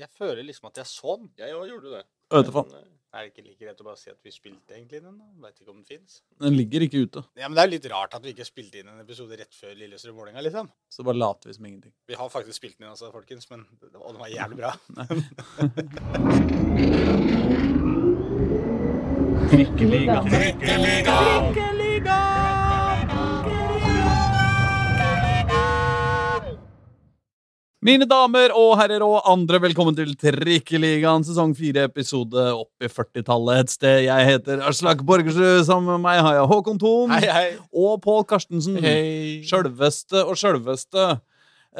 Jeg føler liksom at jeg så den. Jeg òg gjorde det. Jeg vet faen. Men, eh, Er det ikke like greit å bare si at vi spilte egentlig den? da? Vet ikke om den fins. Den ligger ikke ute, Ja, men det er jo litt rart at vi ikke spilte inn en episode rett før Lillestrøm-Vålerenga, liksom. så bare later vi som ingenting. Vi har faktisk spilt den inn, altså, folkens, men og den var jævlig bra. Mine damer og herrer og andre, velkommen til Trikkeligaen sesong 4, episode opp i 40-tallet et sted. Jeg heter Aslak Borgersrud. Sammen med meg har jeg Håkon Thon Hei, hei. og Pål Karstensen. Hei. Sjølveste og sjølveste.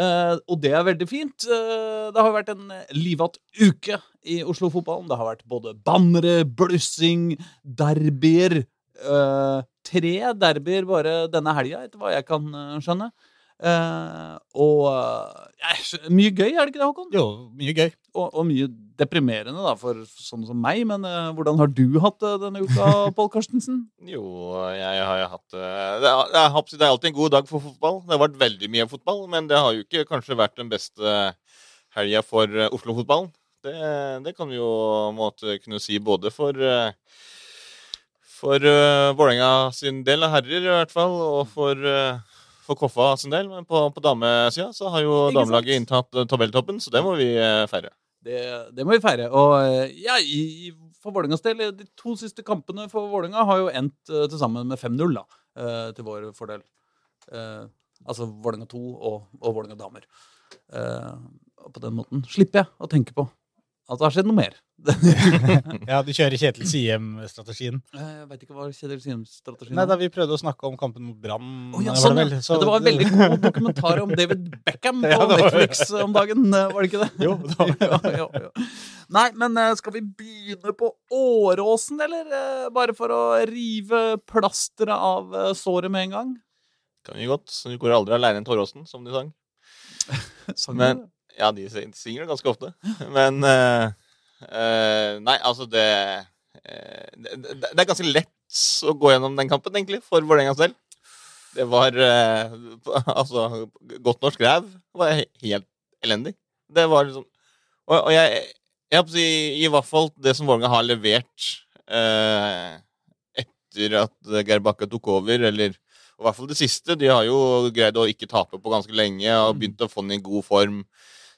Eh, og det er veldig fint. Eh, det har vært en livatt uke i Oslo-fotballen. Det har vært både bannere, blussing, derbyer. Eh, tre derbyer bare denne helga, etter hva jeg kan eh, skjønne. Eh, og uh, mye gøy, er det ikke det, Håkon? Jo, mye gøy. Og, og mye deprimerende da, for sånne som meg. Men uh, hvordan har du hatt det denne uka, Pål Karstensen? Jo, jeg har jo hatt det er, jeg har- det er alltid en god dag for fotball. Det har vært veldig mye fotball, men det har jo ikke kanskje vært den beste helga for Oslo-fotballen. Det, det kan vi jo måtte kunne si både for for uh, Vålerenga sin del av herrer, i hvert fall, og for, eh, for Koffa sin del. Men på, på damesida så har jo Ikke damelaget sant? inntatt uh, tabelltoppen, så det må vi eh, feire. Det, det må vi feire. Og eh, ja, i, for Vålerengas del, de to siste kampene for Vålerenga har jo endt uh, til sammen med 5-0, da. uh, til vår fordel. Uh, altså Vålerenga 2 og, og Vålerenga damer. Eh, på den måten slipper jeg å tenke på at det har skjedd noe mer. Ja, du kjører Kjetil Siem-strategien. jeg veit ikke hva Kjetil Siem-strategien Nei, da vi prøvde å snakke om kampen mot Brann oh, ja, var det sånn, vel, så- Ja, det var en veldig god dokumentar om David Beckham på Ja, var- Netflix om dagen, eh, var det ikke det? Jo, det var det. ja, ja, ja. Nei, men eh, skal vi begynne på Åråsen, eller? eh, Bare for å rive plasteret av såret med en gang? Kan vi godt. Så vi går aldri aleine til Åråsen, som de sang. Sang Men- det? Ja, de synger det ganske ofte. Men uh, uh, Nei, altså det, uh, det Det det er ganske lett å gå gjennom den kampen, egentlig, for Vålerenga selv. Det var Altså, godt norsk ræv var helt elendig. Det var liksom Og, og jeg, jeg håper å si, i hvert fall det som Vålerenga har levert etter at Geir Bakke tok over, eller og i hvert fall det siste. De har jo greid å ikke tape på ganske lenge og begynt å få den i god form.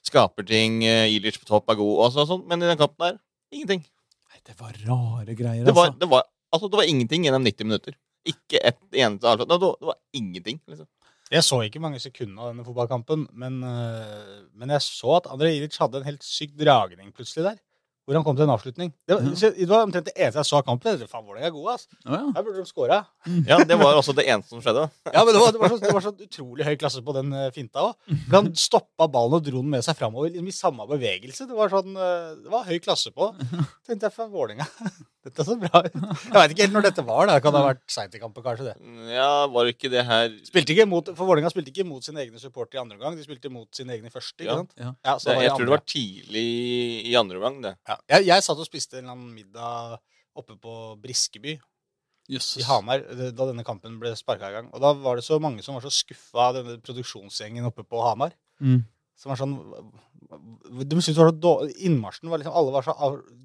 Skaper ting. eh, Ilic på topp er god, og så- sånn. Men i den kampen der, ingenting. Nei, det var rare greier, Det var, altså. det var, altså, det var ingenting gjennom 90 minutter. Ikke et eneste avslag. Det, var- det var ingenting. liksom. Jeg så ikke mange sekundene av denne fotballkampen, men, øh, men jeg så at André Ilic hadde en helt syk dragning plutselig der. Hvor han kom til en avslutning. Det var, det var omtrent det eneste jeg sa i kampen. Faen, Vålerenga er gode, ass. Å, ja. Her burde de skåra. Ja, Det var også det eneste som skjedde. Ja, men det var, det, var så, det var så utrolig høy klasse på den øh, finta òg. Han stoppa ballen og dro den med seg framover liksom i samme bevegelse. Det var sånn, øh, det var høy klasse på. tenkte jeg, faen, Vålerenga. Dette så bra ut. Jeg veit ikke helt når dette var. da. Det kan ha vært seint i kampen, kanskje. det. Ja, var ikke det her Spilte ikke mot, for Vålerenga spilte ikke mot sine egne supportere i andre omgang. De spilte mot sine egne i første. ikke sant? Ja. Ja, så det, var Jeg i tror det var tidlig i andre omgang, det. Ja. Jeg, jeg satt og spiste en eller annen middag oppe på Briskeby Jesus. i Hamar eh, da denne kampen ble sparka i gang. Og da var det så mange som var så skuffa av denne produksjonsgjengen oppe på Hamar. Mm. Som var sånn De syntes var så Innmarsjen var liksom Alle var så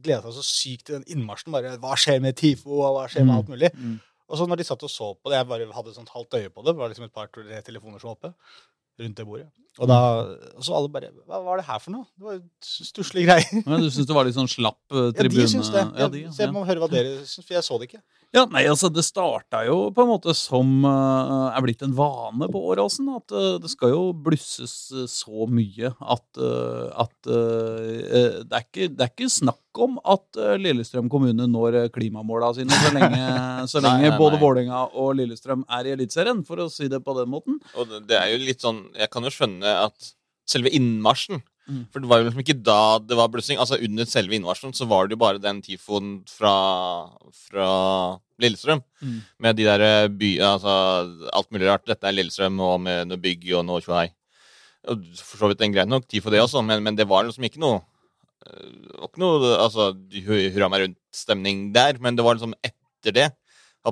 gleda seg så sykt til den innmarsjen. Bare Hva skjer med TIFO, og hva skjer med Mm. alt mulig? Mm. Og så når de satt og så på det, jeg bare hadde et sånt halvt øye på det, det var liksom et par telefoner som var oppe rundt det bordet. Og da og så alle bare Hva var det her for noe? Det var jo stusslige greier. Men du syns det var litt sånn slapp tribune? Ja, de syns det. Ja, Ja, de, ja. så jeg må høre hva dere syns, for jeg så det ikke. Ja, nei, altså Det starta jo på en måte som uh, er blitt en vane på Åråsen. At uh, det skal jo blusses uh, så mye at, uh, at det, er ikke, det er ikke snakk om at uh, Lillestrøm kommune når klimamåla sine så lenge, så Nei, lenge nei, både nei. Vålerenga og Lillestrøm er i Eliteserien, for å si det på den måten. Og det, det er jo litt sånn Jeg kan jo skjønne at selve innmarsjen Mm. For det var jo liksom ikke da det var blussing. Altså Under selve innmarsjen så var det jo bare den tifoen fra, fra Lillestrøm. Mm. Med de der byene, by... Altså alt mulig rart. Dette er Lillestrøm, og med noe bygg og noe tjohei. For så vidt en grei nok tifo, det også, men, men det var liksom ikke noe eh, ikke noe altså, hu- hurra meg rundt-stemning der. Men det var liksom etter det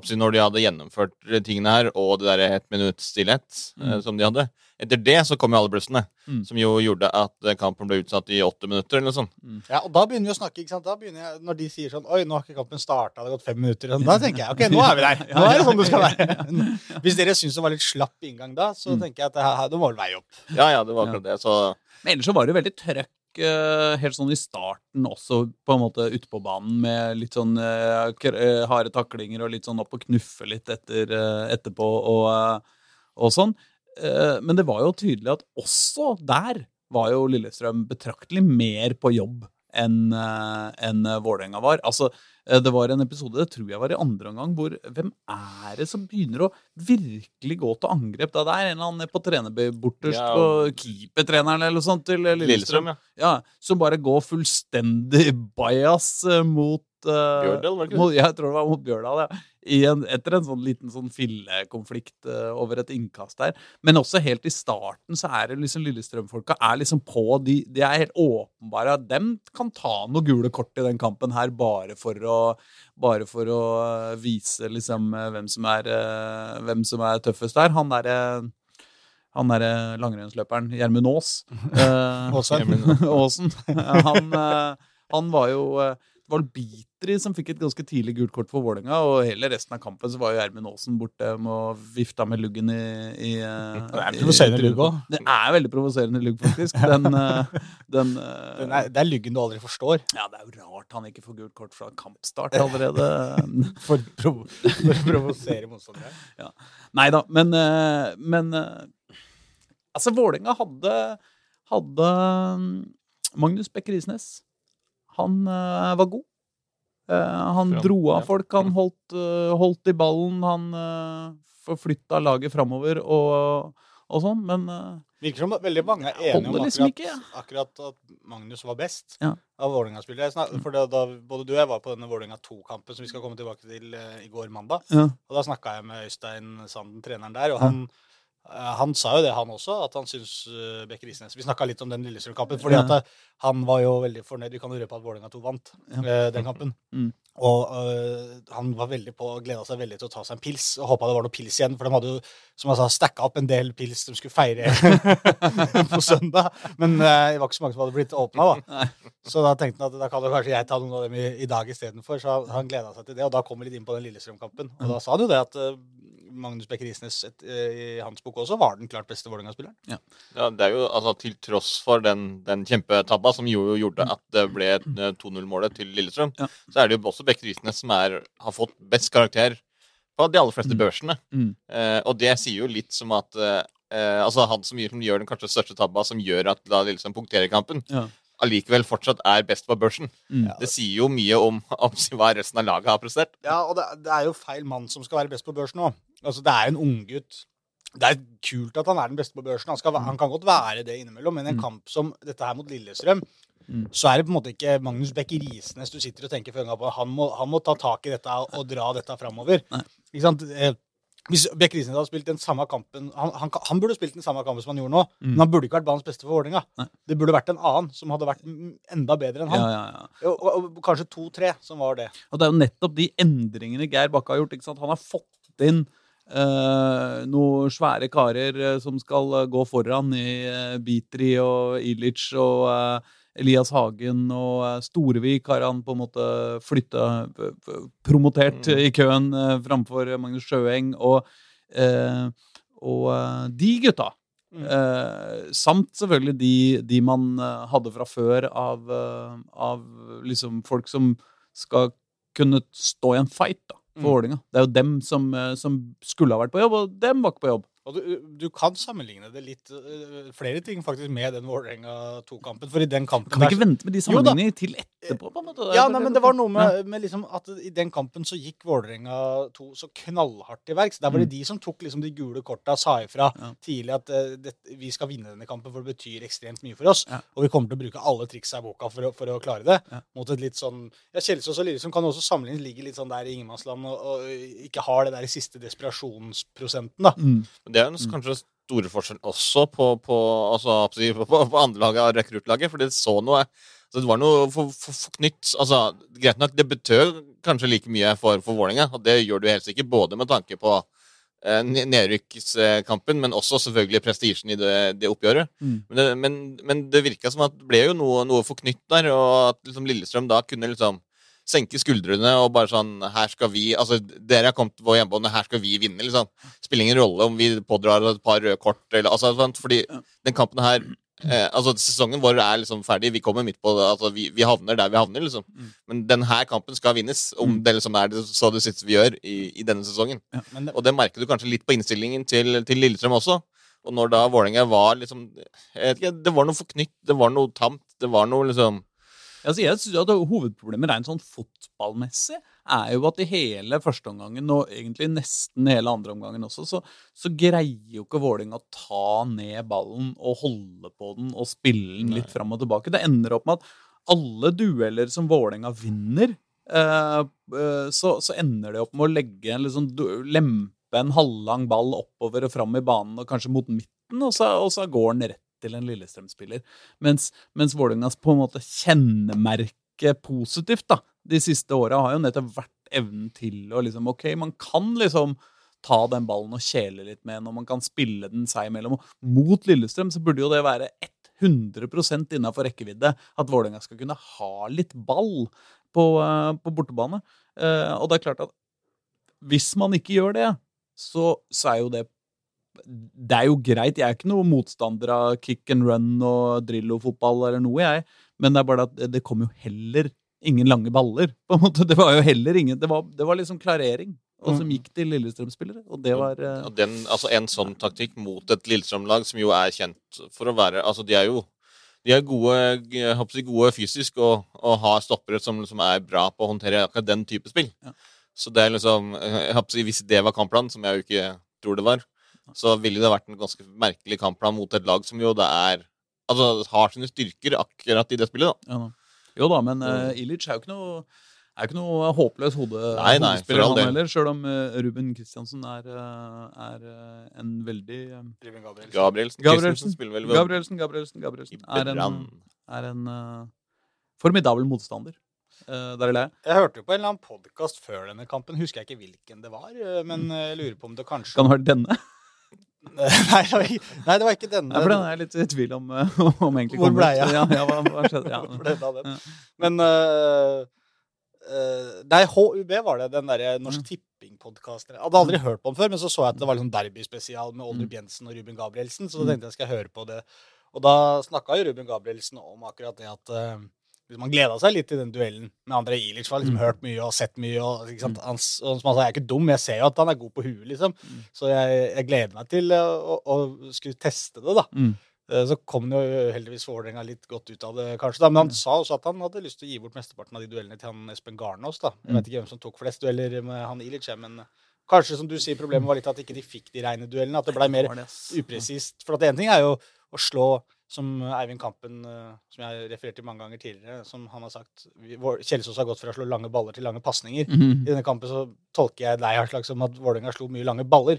når de hadde gjennomført tingene her, og det der ett minutts stillhet eh, Mm. som de hadde. Etter det så kom jo alle blussene, Mm. som jo gjorde at eh, kampen ble utsatt i åtte minutter. eller noe sånt. Ja, og da begynner vi å snakke, ikke sant? Da begynner jeg, Når de sier sånn Oi, nå har ikke kampen starta, det har gått fem minutter. Sånn, da tenker jeg ok, nå er vi der. Nå er det sånn det skal være. Hvis dere syns det var litt slapp inngang da, så Mm. tenker jeg at det, her, det må vel veie opp. Ja, ja, det var akkurat det. Så Men ellers så var det veldig trøkk helt sånn i starten også, på en måte ute på banen, med litt sånn eh, eh, harde taklinger og litt sånn opp og knuffe litt etter, eh, etterpå og, eh, og sånn. Eh, men det var jo tydelig at også der var jo Lillestrøm betraktelig mer på jobb enn enn Vålerenga var. Altså, eh, det var en episode, det tror jeg var i andre omgang, hvor hvem er det som begynner å virkelig gå til angrep? Da det er en eller annen på trenerbøy borterst Ja. på keepertreneren eller noe sånt til Lillestrøm. Lillestrøm, ja. Ja, som bare går fullstendig bajas eh, mot uh, Bjørdal, var det ikke det? mot, Jeg tror det var mot Bjørdal, ja. En, etter en sånn liten sånn fillekonflikt eh, over et innkast der. Men også helt i starten så er det liksom Lillestrøm-folka er liksom på de, de er helt åpenbare dem kan ta noen gule kort i den kampen her bare for å bare for å eh, vise liksom eh, hvem som er, hvem som er tøffest der. Han derre han derre langrennsløperen Gjermund Aas. Aasen. Han, han var jo Det Bitri som fikk et ganske tidlig gult kort for Vålerenga, og hele resten av kampen så var jo Ermin Aasen borte med å vifte med luggen i, i eh, Det er provoserende lugg òg. Det er veldig provoserende lugg, faktisk. Den, eh, den eh, Det er luggen du aldri forstår. Ja, det er jo rart han ikke får gult kort fra kampstart allerede. For, å provosere motstandere. Nei da, men, men Altså, Vålerenga hadde, hadde mm, Magnus Bekke Risnes. Han eh, var god. Eh, han Frem, dro av ja. folk, han holdt, eh, holdt i ballen, han uh, forflytta laget framover og, og sånn, men Virker som veldig mange er enige om liksom akkurat, akkurat at Magnus var best Ja. av Vålerenga-spillere. For da, da, både du og jeg var på denne Vålerenga 2-kampen som vi skal komme tilbake til i går mandag. ja. Og da snakka jeg med Øystein Sanden, treneren der, og han, han sa jo det, han også, at han syns uh, Isnes Risnes Vi snakka litt om den Lillestrøm-kampen, fordi Ja. at eh, han var jo veldig fornøyd. Vi kan jo røpe at Vålerenga 2 vant Ja. eh, den kampen. Mm. Og uh, han var veldig på, gleda seg veldig til å ta seg en pils, og håpa det var noe pils igjen. For de hadde jo, som jeg sa, stacka opp en del pils de skulle feire på søndag. Men uh, det var ikke så mange som hadde blitt åpna, da. Så da tenkte han at da kan jo kanskje jeg ta noen av dem i, i dag istedenfor. Så han, gleda seg til det, og da kom vi litt inn på den Lillestrøm-kampen. Og da sa han jo det at øh, Magnus Bekke Risnes et, øh, i hans bok også var den klart beste Vålerenga-spilleren. Ja, det er jo altså Til tross for den, den kjempetabba som jo gjorde at det ble eh, 2-0-målet til Lillestrøm, Ja. så er det jo også Bekke Risnes som er, har fått best karakter på de aller fleste Mm. børsene. Mm. Eh, og det sier jo litt som at eh, eh, Altså han som gjør, som gjør den kanskje største tabba, som gjør at da Lillestrøm punkterer kampen, Ja. Allikevel fortsatt er best på børsen. Mm. Det sier jo mye om, om hva resten av laget har prestert. Ja, og det, det er jo feil mann som skal være best på børsen nå. Altså, det er en unggutt. Det er kult at han er den beste på børsen. Han, skal, væ- han kan godt være det innimellom, men i en Mm. kamp som dette her mot Lillestrøm, Mm. så er det på en måte ikke Magnus Bekke Risnes du sitter og tenker før en gang på. Han må, han må ta tak i dette og dra dette framover. Ikke sant? Eh, Hvis Bech Risnes hadde spilt den samme kampen han, han, han burde spilt den samme kampen som han gjorde nå, Mm. men han burde ikke vært banens beste for Vålerenga. Det burde vært en annen som hadde vært enda bedre enn han. ja, ja. Og, og, og kanskje to-tre som var det. Og det er jo nettopp de endringene Geir Bakke har gjort. ikke sant? Han har fått inn eh, noen svære karer eh, som skal eh, gå foran i uh, Bitri og Ilic og eh, Elias Hagen og eh, Storevik har han på en måte flytta p- Promotert Mm. i køen eh, framfor Magnus Sjøeng. Og, eh, og eh, de gutta Mm. Eh, samt selvfølgelig de, de man eh, hadde fra før av, eh, av liksom folk som skal kunne stå i en fight da, for Mm. Vålerenga. Det er jo dem som, eh, som skulle ha vært på jobb, og dem var ikke på jobb. Og du, du kan sammenligne det litt øh, flere ting faktisk med den Vålerenga 2-kampen. For i den kampen Kan vi ikke vente med de sammenligningene til etterpå? på en måte? Ja, nei, men det var noe med, med liksom at i den kampen så gikk Vålerenga 2 så knallhardt til verks. Der var det de som tok liksom de gule korta, sa ifra Mm. Ja. tidlig at uh, det, vi skal vinne denne kampen, for det betyr ekstremt mye for oss. Ja. Og vi kommer til å bruke alle triksa i boka for å, for å klare det. Ja. Mot et litt sånn Ja, Kjelsås og Lillestrøm kan også sammenlignes, ligger litt sånn der i ingenmannsland og, og ikke har det der siste desperasjonsprosenten, da. Mm. Det er jo kanskje store forskjell også på, på, altså, på, på, på andre laget av rekruttlaget. For det så noe Så det var noe for, for, for knytt. Altså, greit nok, det betød kanskje like mye for, for Vålerenga, og det gjør du helt sikkert, både med tanke på eh, nedrykkskampen, men også selvfølgelig prestisjen i det, det oppgjøret. Mm. Men, det, men, men det virka som at det ble jo noe, noe for knytt der, og at liksom Lillestrøm da kunne liksom senke skuldrene og bare sånn Her skal vi Altså, dere har kommet til vår hjemmebane, her skal vi vinne, liksom. Spiller ingen rolle om vi pådrar et par røde kort, eller altså sant, Fordi den kampen her eh, Altså, sesongen vår er liksom ferdig, vi kommer midt på det, altså, vi, vi havner der vi havner, liksom. Mm. Men denne kampen skal vinnes, om det liksom er det, så det siste vi gjør i, i denne sesongen. Det, Og det merker du kanskje litt på innstillingen til, til Lillestrøm også. Og når da Vålerenga var liksom jeg vet ikke, Det var noe forknytt, det var noe tamt, det var noe liksom Altså, jeg synes at Hovedproblemet rent sånn fotballmessig er jo at i hele førsteomgangen, og egentlig nesten hele andre omgangen også, så, så greier jo ikke Vålerenga å ta ned ballen og holde på den og spille den litt fram og tilbake. Det ender opp med at alle dueller som Vålerenga vinner, eh, eh, så, så ender det opp med å legge en liksom, lempe en halvlang ball oppover og fram i banen, og kanskje mot midten, og så, og så går den rett til en Lillestrøm-spiller. Mens, mens Vålerengas på en måte kjennemerke positivt da, de siste åra har jo nettopp vært evnen til å liksom OK, man kan liksom ta den ballen og kjele litt med den, og man kan spille den seg imellom. Mot Lillestrøm så burde jo det være 100 innafor rekkevidde at Vålerenga skal kunne ha litt ball på, eh, på bortebane. Eh, og det er klart at hvis man ikke gjør det, så, så er jo det det er jo greit. Jeg er ikke noen motstander av kick and run og Drillo-fotball eller noe, jeg. Men det er bare at det, kom jo heller ingen lange baller. på en måte. Det var jo heller ingen Det var, det var liksom klarering, og som gikk til Lillestrøm-spillere. Og det var eh, Og den, altså En sånn taktikk mot et Lillestrøm-lag som jo er kjent for å være Altså, de er jo de er gode, gode fysisk og, og har stoppere som, som er bra på å håndtere akkurat den type spill. Ja. Så det er liksom jeg håper Hvis det var kampplanen, som jeg jo ikke tror det var, så ville det vært en ganske merkelig kampplan mot et lag som jo det er Altså har sine styrker akkurat i det spillet, da. ja, da. Jo da, men uh, Ilic er jo ikke noe er ikke noe håpløs hode, Nei, nei, hodespiller, han heller. Sjøl om eh, Ruben Kristiansen er, eh, er eh, en veldig eh, Ruben Gabrielsen. Gabrielsen, Gabrielsen. Vel Gabrielsen, Gabrielsen, Gabrielsen er en, er en eh, formidabel motstander. Uh, der er det. Jeg hørte jo på en eller annen podkast før denne kampen, husker jeg ikke hvilken det var, eh, men eh, jeg lurer på om det kanskje Kan det være denne? nei, det var ikke, denne. Nei, for den er jeg litt i tvil om, eh, om egentlig Hvor ble jeg? Ja, ja, hva, hva skjedde? Ja. Hvor ble det av den? Men uh, Nei, HUB var det. Den derre Norsk Tipping-podkasten. Jeg hadde aldri hørt på den før, men så så jeg at det var liksom derbyspesial med Oldrup Jensen og Ruben Gabrielsen, så da tenkte jeg skal jeg høre på det. Og da snakka jo Ruben Gabrielsen om akkurat det at øh, liksom han gleda seg litt til den duellen med André Ilic. Har liksom hørt mye og sett mye. Og, ikke sant? Han, og som han sa, jeg er ikke dum, jeg ser jo at han er god på huet, liksom. Så jeg, jeg gleder meg til øh, å, å skulle teste det, da. Mm. Eh, Så kom jo heldigvis Vålerenga litt godt ut av det, kanskje. da, Men han sa også at han hadde lyst til å gi bort mesteparten av de duellene til han Espen Garnås. da. Jeg vet ikke hvem som tok flest dueller med han Ilic, men kanskje som du sier, problemet var litt at ikke de fikk de rene duellene. At det blei mer upresist. For at én ting er jo å slå som Eivind Kampen, eh, som jeg har referert til mange ganger tidligere, som han har sagt Kjelsås har gått fra å slå lange baller til lange pasninger. Mhm. I denne kampen så tolker jeg deg Aslak, som at Vålerenga slo mye lange baller.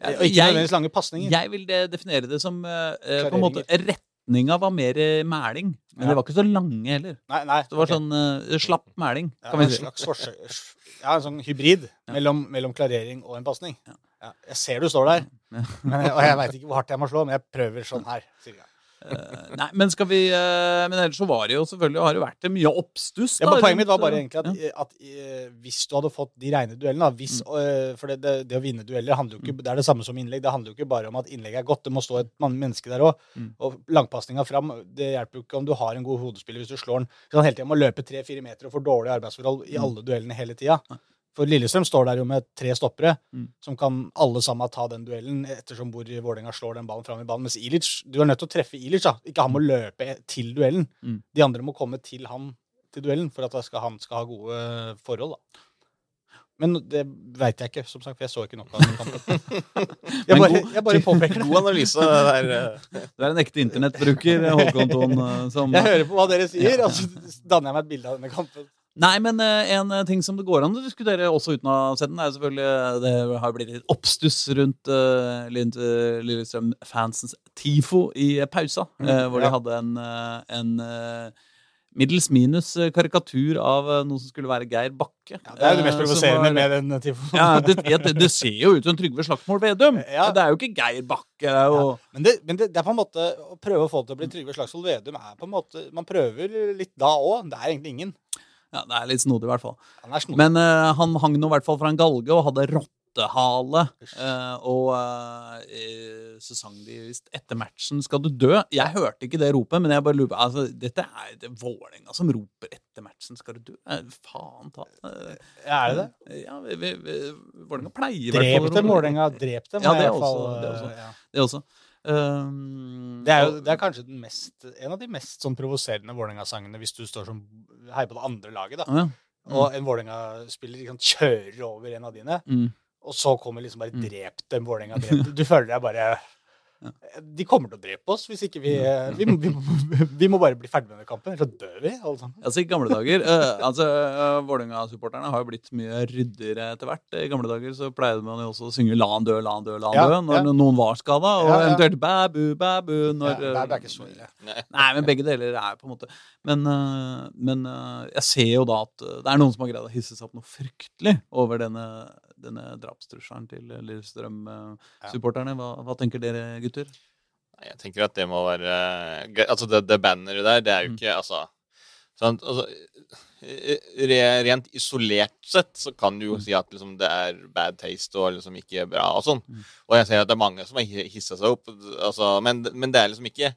Ja, og ikke jeg- nødvendigvis lange pasninger. Jeg vil definere det som eh, eh, på en måte Retninga var mer eh, mæling, men Ja. det var ikke så lange heller. Nei, nei. Det var okay. sånn uh, slapp mæling, Ja, kan vi en slags forsøk Ja, en sånn hybrid mellom, mellom klarering og en pasning. Jeg ser du står der, men, og jeg veit ikke hvor hardt jeg må slå, men jeg prøver sånn her. sier Eh, nei, men skal vi uh, Men ellers så var det jo selvfølgelig har det vært det mye oppstuss. Ja, men poenget mitt var bare egentlig at, ja. at uh, hvis du hadde fått de rene duellene hvis, Mm. For det, det, det å vinne dueller handler jo ikke, det er det samme som innlegg. Det handler jo ikke bare om at innlegget er godt, det må stå et menneske der òg. Mm. Og langpasninga fram, det hjelper jo ikke om du har en god hodespiller hvis du slår den Så han hele tida må løpe tre-fire meter og får dårlige arbeidsforhold i Mm. alle duellene hele tida. For Lillestrøm står der jo med tre stoppere Mm. som kan alle sammen ta den duellen, ettersom hvor Vålerenga slår den ballen fram i banen. Mens Ilic, du er nødt til å treffe Ilic, da. Ikke han må løpe til duellen. Mm. De andre må komme til han til duellen for at da skal han skal ha gode forhold, da. Men det veit jeg ikke, som sagt, for jeg så ikke nok av den kampen. Jeg bare, jeg bare påpeker det. God analyse der. eh. Du er en ekte internettbruker, Håkon Thon. eh, Som, Jeg hører på hva dere sier, og så danner jeg meg et bilde av denne kampen. Nei, men eh, en eh, ting som det går an å diskutere også uten å ha sett den, er selvfølgelig eh, Det har blitt litt oppstuss rundt uh, Lillestrøm-fansens TIFO i pausa, pausa, uh, hvor de hadde en, en middels minus karikatur av noe som skulle være Geir Bakke. Ja, det er jo det mest provoserende med den tifoen. ja, det, det, det ser jo ut som Trygve Slagsmål Vedum. Ja. Det er jo ikke Geir Bakke. Jo, Men, det, men det, er på en måte å prøve å få det til å bli Trygve Slagsvold Vedum er på en måte Man prøver litt da òg. Det er egentlig ingen. Ja, det er litt snodig, i hvert fall. Han. Men uh, han hang nå i hvert fall fra en galge og hadde rottehale. Uh, og uh, så sang de visst 'Etter matchen skal du dø'. Jeg hørte ikke det ropet, men jeg bare lurer på altså, Dette er det Vålerenga som roper 'Etter matchen skal du dø'. Eh, faen ta eh, er det det? Ja, Vålerenga pleier i hvert fall Drep dem, Vålerenga. Drep dem. Ja, i hvert fall, også, det også. eh, ja. Det også. Um, Det er jo det er kanskje den mest, en av de mest sånn provoserende Vålerenga-sangene hvis du står som heier på det andre laget. da. Ja. Mm. Og en Vålerenga-spiller liksom, kjører over en av dine, Mm. og så kommer liksom bare drept 'drep dem, Vålerenga'. Du føler deg bare De kommer til å drepe oss hvis ikke vi Vi, må- vi, vi må bare bli ferdig med denne kampen, ellers så dør vi, alle sammen. Altså I gamle dager uh, altså uh, Vålerenga-supporterne har jo blitt mye ryddigere etter hvert. I gamle dager så pleide man jo også å synge 'La han dø, la han dø, la han Ja, dø' når ja. noen var skada, og Ja, ja. eventuelt 'bæbu, bæbu' når Ja, det, er, ikke så ille. Nei. Men begge deler er på en måte Men, uh, men uh, jeg ser jo da at det er noen som har greid å hisse seg opp noe fryktelig over denne, denne drapstrusselen til Lillestrøm-supporterne. Hva, hva tenker dere, gutter? Jeg tenker at det må være. Altså, det, det banneret der, det er jo Mm. ikke Altså, sant? altså Rent isolert sett så kan du jo Mm. si at liksom, det er bad taste og liksom ikke bra og sånn. Mm. Og jeg ser at det er mange som har hi- hissa seg opp, altså, men, men det er liksom ikke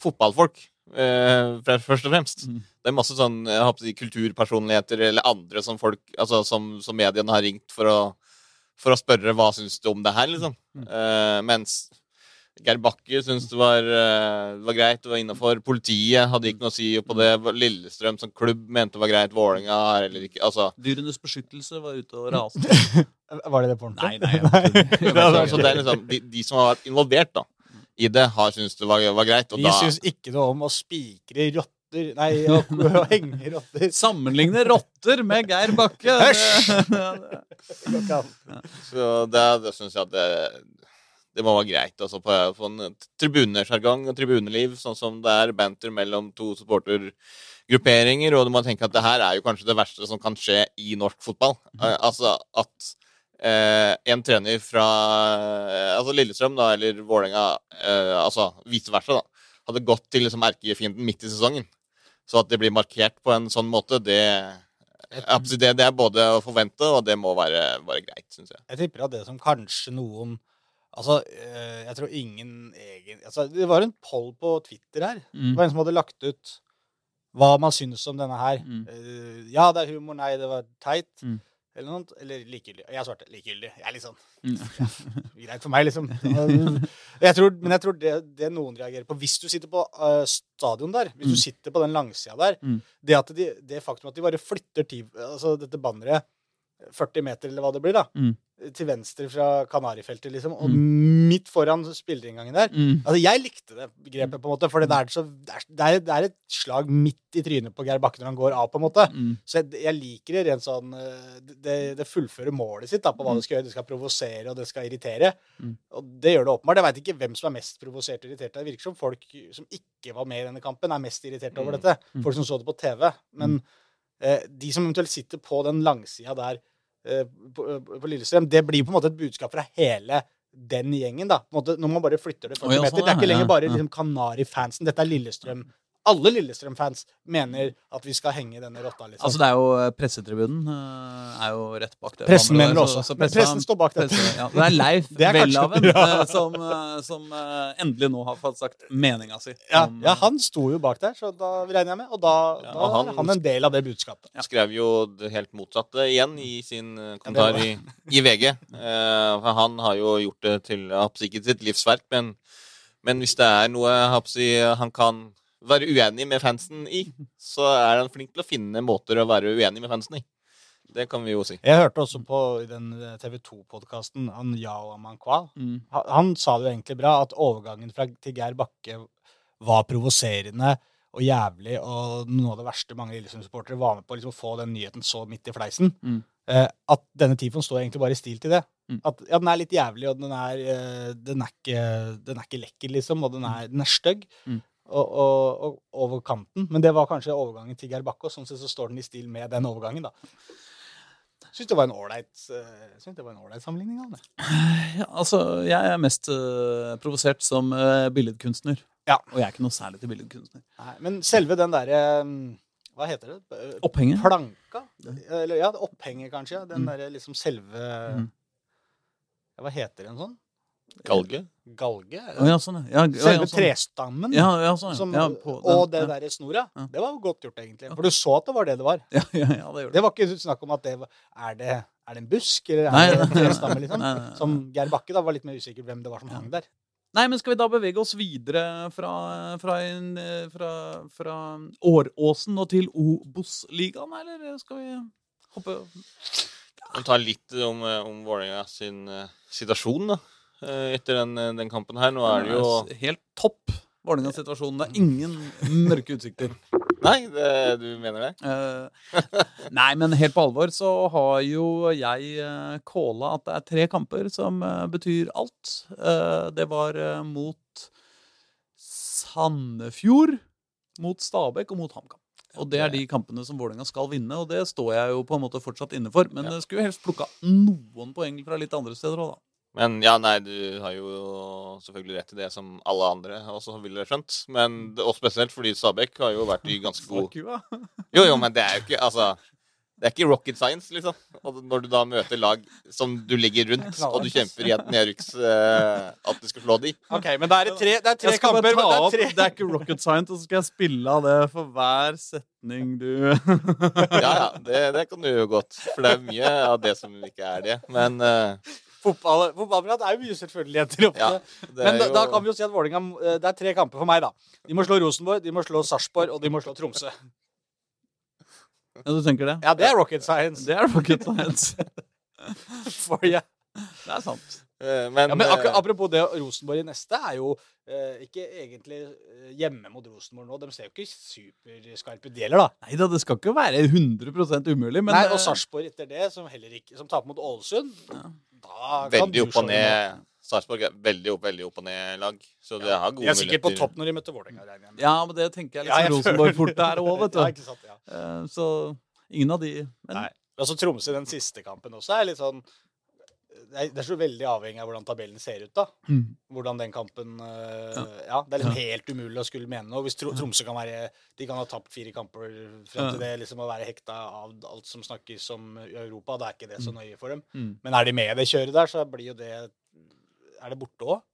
fotballfolk. Eh, først og fremst. Mm. Det er masse sånn jeg håper si, kulturpersonligheter eller andre som folk Altså som, som mediene har ringt for å, for å spørre hva syns du om det her, liksom. Mm. Uh, mens Geir Bakke syntes det var, uh, var greit, det var innafor. Politiet hadde ikke noe å si på det. Lillestrøm som klubb mente det var greit. Vålerenga er heller ikke Altså, Dyrenes beskyttelse var ute og raste. Var det det på ordentlig? Nei, nei, nei. Det så det er liksom de, de som har vært involvert da i det, har syntes det var, var greit. Og Vi da syns ikke noe om å spikre rotter Nei, å, å henge rotter. Sammenligne rotter med Geir Bakke. An. Så det, det syns jeg at det, det må være greit. Altså på, på en tribunesjargong og tribuneliv, sånn som det er banter mellom to supportergrupperinger. Og du må tenke at det her er jo kanskje det verste som kan skje i norsk fotball. Eh, altså at eh, en trener fra eh, altså Lillestrøm, da, eller Vålerenga, eh, altså vice versa, da, hadde gått til liksom erkefienden midt i sesongen. Så at det blir markert på en sånn måte, det det, det er både å forvente, og det må være, være greit, syns jeg. Jeg tipper at det som kanskje noen Altså, eh, jeg tror ingen egen altså, Det var en poll på Twitter her. Det Mm. var en som hadde lagt ut hva man syns om denne her. Mm. Eh, ja, det er humor. Nei, det var teit. Mm. Eller noe. sånt. Eller likegyldig. Jeg svarte likegyldig. Jeg er litt sånn Mm. greit for meg, liksom. Jeg tror, men jeg tror det, det noen reagerer på Hvis du sitter på uh, stadion der, hvis Mm. du sitter på den langsida der Mm. Det at de, det faktum at de bare flytter ti, altså dette banneret 40 meter, eller hva det blir, da, Mm. til venstre fra Kanarifeltet, liksom, og midt foran spillerinngangen der Mm. Altså, Jeg likte det grepet, på en måte, for det er, så, det, er, det, er, et slag midt i trynet på Geir Bakke når han går av, på en måte. Mm. Så jeg, jeg liker det rent sånn eh, Det, det fullfører målet sitt da, på hva Mm. det skal gjøre. Det skal provosere, og det skal irritere. Mm. Og det gjør det åpenbart. Jeg veit ikke hvem som er mest provosert og irritert. Det virker som folk som ikke var med i denne kampen, er mest irritert over Mm. dette. Mm. Folk som så det på TV. Men eh, de som eventuelt sitter på den langsida der på, på Lillestrøm, det blir på en måte et budskap fra hele den gjengen. da. Måte, når man bare flytter det 40 Å, ja, meter. sånn, Det er ikke lenger bare liksom, Kanari-fansen. Dette er Lillestrøm. Alle Lillestrøm-fans mener at vi skal henge denne rotta. liksom. Altså, det er jo eh, Pressetribunen eh, er jo rett bak det. Pressen mener det også. så- så Men pressen står bak dette. Pressen, ja. Det er Leif Det er Welhaven ja. eh, som, som endelig nå har fått sagt meninga si. Ja, om, ja, han sto jo bak der, så da regner jeg med. Og da, Ja, da og han- er han en del av det budskapet. skrev jo det helt motsatte igjen i sin kommentar i, i VG. Eh, for han har jo gjort det til jeg sitt livsverk, men, men hvis det er noe jeg si, han kan være uenig med fansen i, så er han flink til å finne måter å være uenig med fansen i. Det kan vi jo si. Jeg hørte også på i den TV 2-podkasten han Yao Amankwa. mm, Han, han sa det jo egentlig bra, at overgangen fra, til Geir Bakke var provoserende og jævlig, og noe av det verste mange Lillesund-supportere var med på liksom, å få den nyheten så midt i fleisen. Mm. Eh, at denne Tifon står egentlig bare i stil til det. Mm. At ja, den er litt jævlig, og den er, eh, den er, ikke, den er ikke lekker, liksom, og den er, den er stygg. Mm. Og, og, og over kanten. Men det var kanskje overgangen til Geir Bakke, og sånn sett så står den i stil med den overgangen, da. Syns det var en ålreit eh, synes det var en ålreit sammenligning det. Ja, altså, jeg er mest uh, provosert som uh, billedkunstner. Ja. Og jeg er ikke noe særlig til billedkunstner. Nei, men selve den derre Hva heter det? Opphenget? Planka? Eller ja, opphenger opphenget, kanskje. Den Mm. derre liksom selve Mm. ja, Hva heter en sånn? Galge. Galge? Å ja, sånn, ja. ja, ja, Selve sånn. trestammen? Ja, ja, sånn. Som, ja, på den, og det ja. derre snora. Ja. Det var godt gjort, egentlig. For du så at det var det det var. Ja, ja, ja, det det. Det var ikke snakk om at det var Er det, er det en busk, eller er Nei, det en trestamme, liksom? nei, nei, nei. Som Geir Bakke da var litt mer usikker hvem det var som hang der. Nei, men skal vi da bevege oss videre fra, fra, en, fra, fra Åråsen og til Obos-ligaen, eller skal vi hoppe Vi tar litt om, eh, om Vålerenga sin uh, situasjon da, etter den, eh, den kampen her. Nå er det jo Helt topp Vålerenga-situasjonen. Det er ingen mørke utsikter. Nei, det, du mener det? Eh, nei, men helt på alvor så har jo jeg calla at det er tre kamper som eh, betyr alt. Eh, det var eh, mot Sandefjord, mot Stabæk og mot HamKam. Og det er de kampene som Vålerenga skal vinne, og det står jeg jo på en måte fortsatt inne for. Men Ja. skulle helst plukka noen poeng fra litt andre steder òg, da. Men ja, nei, du har jo selvfølgelig rett i det som alle andre også ville skjønt. Men og spesielt fordi Stabæk har jo vært i ganske god. Jo, jo, men det er jo ikke Altså, det er ikke rocket science, liksom. Og når du da møter lag som du ligger rundt, og du kjemper i et nedrykks uh, At du skal slå de. Ok, men det er tre, det er tre Jeg skal kamper. bare det er tre. det er ikke rocket science, og så skal jeg spille av det for hver setning du Ja, ja, det, det kan du jo godt. For det er mye av det som ikke er det. Men eh, Fotball, fotballprat er jo mye selvfølgeligheter oppe. ja. Men da, jo da kan vi jo si at Vålinga, eh, Det er tre kamper for meg, da. De må slå Rosenborg, de må slå Sarpsborg, og de må slå Tromsø. Ja, du tenker det? Ja, det er rocket science. Det er rocket science. For ja. Det er sant. eh, Men, Ja, men eh, apropos det, Rosenborg i neste er jo eh, ikke egentlig hjemme mot Rosenborg nå. De ser jo ikke superskarpe ut, de heller, da. Nei da, det skal ikke være 100 umulig, men Nei, Og Sarpsborg etter det, som heller ikke Som taper mot Ålesund. Ja. Veldig opp og ned. Sarpsborg er veldig opp, veldig opp og ned-lag. Så det har gode De gode er sikkert på topp når de møter Vålerenga. Ja, men det tenker jeg Ja, liksom jeg Rosenborg fort er òg, vet du. Ja, ikke sant, ja. Eh, Så ingen av de men, Nei. Og så Tromsø i den siste kampen også er litt sånn det er, så veldig avhengig av hvordan tabellen ser ut, da. Mm. Hvordan den kampen uh, Ja, det er liksom helt umulig å skulle mene noe. Hvis Tro Tromsø kan være De kan ha tapt fire kamper frem til det, liksom å være hekta av alt som snakkes om i Europa. Da er ikke det så nøye for dem. Mm. Men er de med i det kjøret der, så blir jo det Er det borte òg?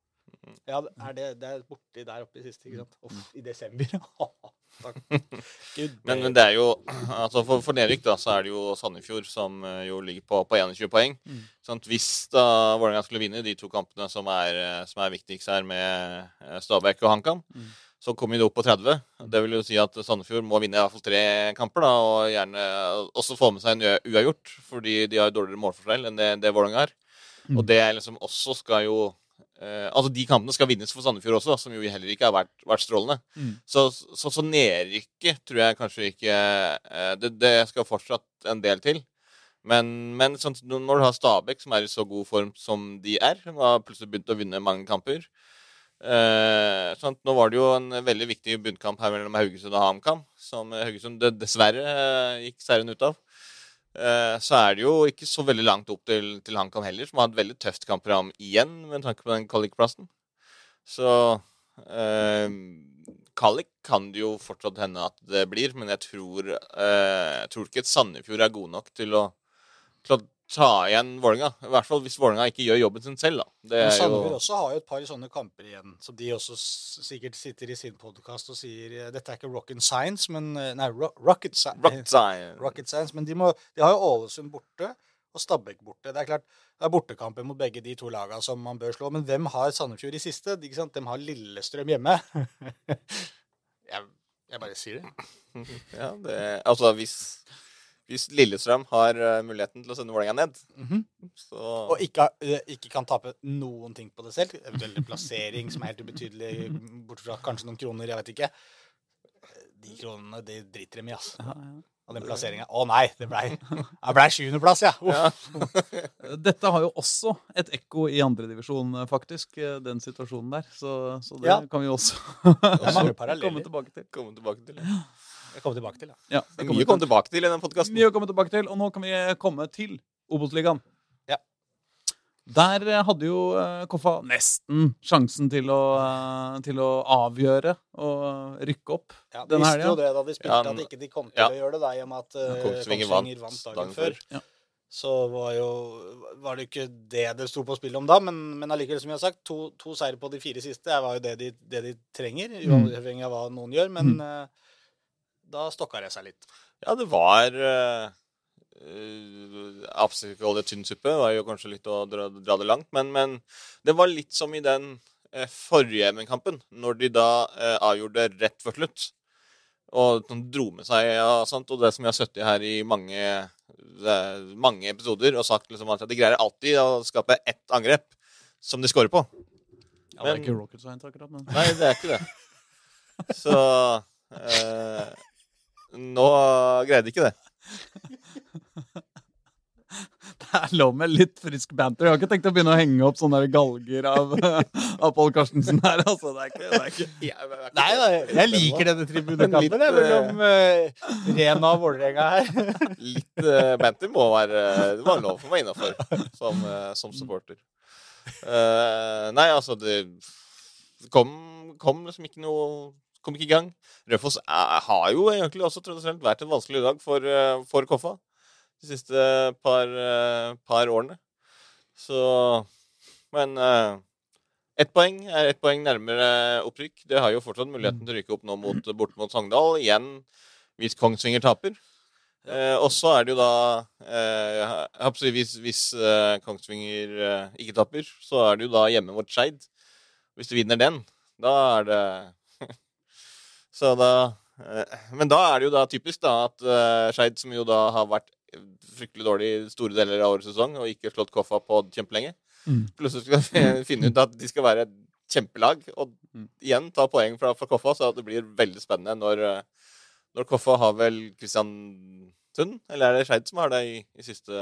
Ja, er det, det er borti der oppe i siste, ikke sant? Uff, I desember. Men, men det er jo altså For, for nedrykk da, så er det jo Sandefjord som eh, jo ligger på, på 21 poeng. Mm. Sånn at hvis da Vålerenga skulle vinne de to kampene som er, eh, som er viktigst her med eh, Stabæk og HamKam, Mm. så kommer de opp på 30. Det vil jo si at Sandefjord må vinne i hvert fall tre kamper, da, og gjerne også få med seg en uavgjort, fordi de har dårligere målforskjell enn det, det Vålerenga har. Mm. Og det er liksom også skal jo eh, Altså, de kampene skal vinnes for Sandefjord også, som jo heller ikke har vært, vært strålende. Mm. Så, så, så nedrykket tror jeg kanskje ikke uh, det, det skal fortsatt en del til. Men, men sånn, når du har Stabæk, som er i så god form som de er, som har plutselig begynt å vinne mange kamper Uh, sånn, Nå var det jo en veldig viktig bunnkamp her mellom Haugesund og HamKam, som Haugesund dessverre gikk seieren ut av. Eh, så er det jo ikke så veldig langt opp til, til HamKam heller, som har et veldig tøft kampprogram igjen, med tanke på den kvalikplassen. Så eh, Kvalik kan det jo fortsatt hende at det blir, men jeg tror, eh, jeg tror ikke Sandefjord er god nok til å ta igjen Vålerenga. I hvert fall hvis Vålerenga ikke gjør jobben sin selv, da. Det Men Sandefjord jo også har jo et par sånne kamper igjen, som de også sikkert sitter i sin podkast og sier eh, Dette er ikke rocket science, men eh, Nei, ro rocket, si Rocket Science. rocket science. Men de, må, de har jo Ålesund borte og Stabæk borte. Det er klart, det er bortekamper mot begge de to lagene som man bør slå. Men hvem har Sandefjord i siste? De, ikke sant? De har Lillestrøm hjemme. jeg, jeg bare sier det. Ja, det, altså hvis, hvis Lillestrøm har eh, muligheten til å sende Vålerenga ned, Mhm. så Og ikke, eh, ikke kan tape noen ting på det selv. Eventuelt en plassering som er helt ubetydelig, bort fra kanskje noen kroner, jeg vet ikke. De kronene de driter dem i, altså. Ja, ja. Og den plasseringa Å nei, det blei ble sjuendeplass, ja. Uff. Ja. Dette har jo også et ekko i andredivisjon, faktisk, eh, den situasjonen der. Så, så det Ja. kan vi også er komme tilbake til. Komme tilbake til. Jeg kommer tilbake til, ja. Ja, Det mye å komme tilbake til i den podkasten. Mye å komme tilbake til, og nå kan vi komme til Obos-ligaen. Ja. Der eh, hadde jo eh, Koffa nesten sjansen til å, eh, til å avgjøre og rykke opp. ja Den visste jo det da de spilte, Ja, at men- ikke de kom til ja. å gjøre det, da, i og med at uh, Kongsvinger vant vant dagen dagen før. før. Ja. Så var jo var det ikke det det sto på spill om da, men, men allikevel, som jeg har sagt, to, to seire på de fire siste var jo det de, det de trenger, Mm. uavhengig av hva noen gjør, men eh, da stokka det seg litt. Ja, det var uh, Absolutt ikke å holde tynn suppe. det var jo kanskje litt å dra, dra det langt. Men, men det var litt som i den uh, forrige MN-kampen, når de da uh, avgjorde rett før slutt. Og dro med seg og sånt. Og det som jeg har sittet her i mange, mange episoder og sagt liksom at de greier alltid å skape ett angrep som de scorer på. Ja, det er ikke rocket science, akkurat, men Nei, det er ikke det. Så eh, Nå greide de ikke det. det er lov med litt frisk banter. Jeg har ikke tenkt å begynne å henge opp sånne der galger av, av Pål Karstensen her. Altså, det er ikke, det er ikke. Nei da, jeg liker denne tribunekampen. Det mellom uh, Rena og Vålerenga her. Litt uh, banter må være Det var lov for meg innafor som, uh, som supporter. Uh, nei, altså Det kom, kom liksom ikke noe Kom ikke i gang. Raufoss har jo egentlig også tradisjonelt vært en vanskelig dag for, eh, for Koffa de siste par, eh, par årene. Så Men uh, ett poeng er ett poeng nærmere opprykk. Det har jo fortsatt muligheten til å rykke opp nå mot, bort mot Sogndal. Igjen hvis Kongsvinger taper. Eh, og så er det jo da eh, jeg Hvis, hvis eh, Kongsvinger eh, ikke taper, så er det jo da hjemme mot Skeid. Hvis du vinner den, da er det Så da eh, Men da er det jo da typisk da at uh, Skeid, som jo da har vært fryktelig dårlig i store deler av årets sesong og ikke slått Koffa på kjempelenge, Mm. plutselig skal finne ut at de skal være et kjempelag og Mm. igjen ta poeng fra, fra Koffa, så det blir veldig spennende når eh, når Koffa har vel Kristiansund? Eller er det Skeid som har det i, i siste,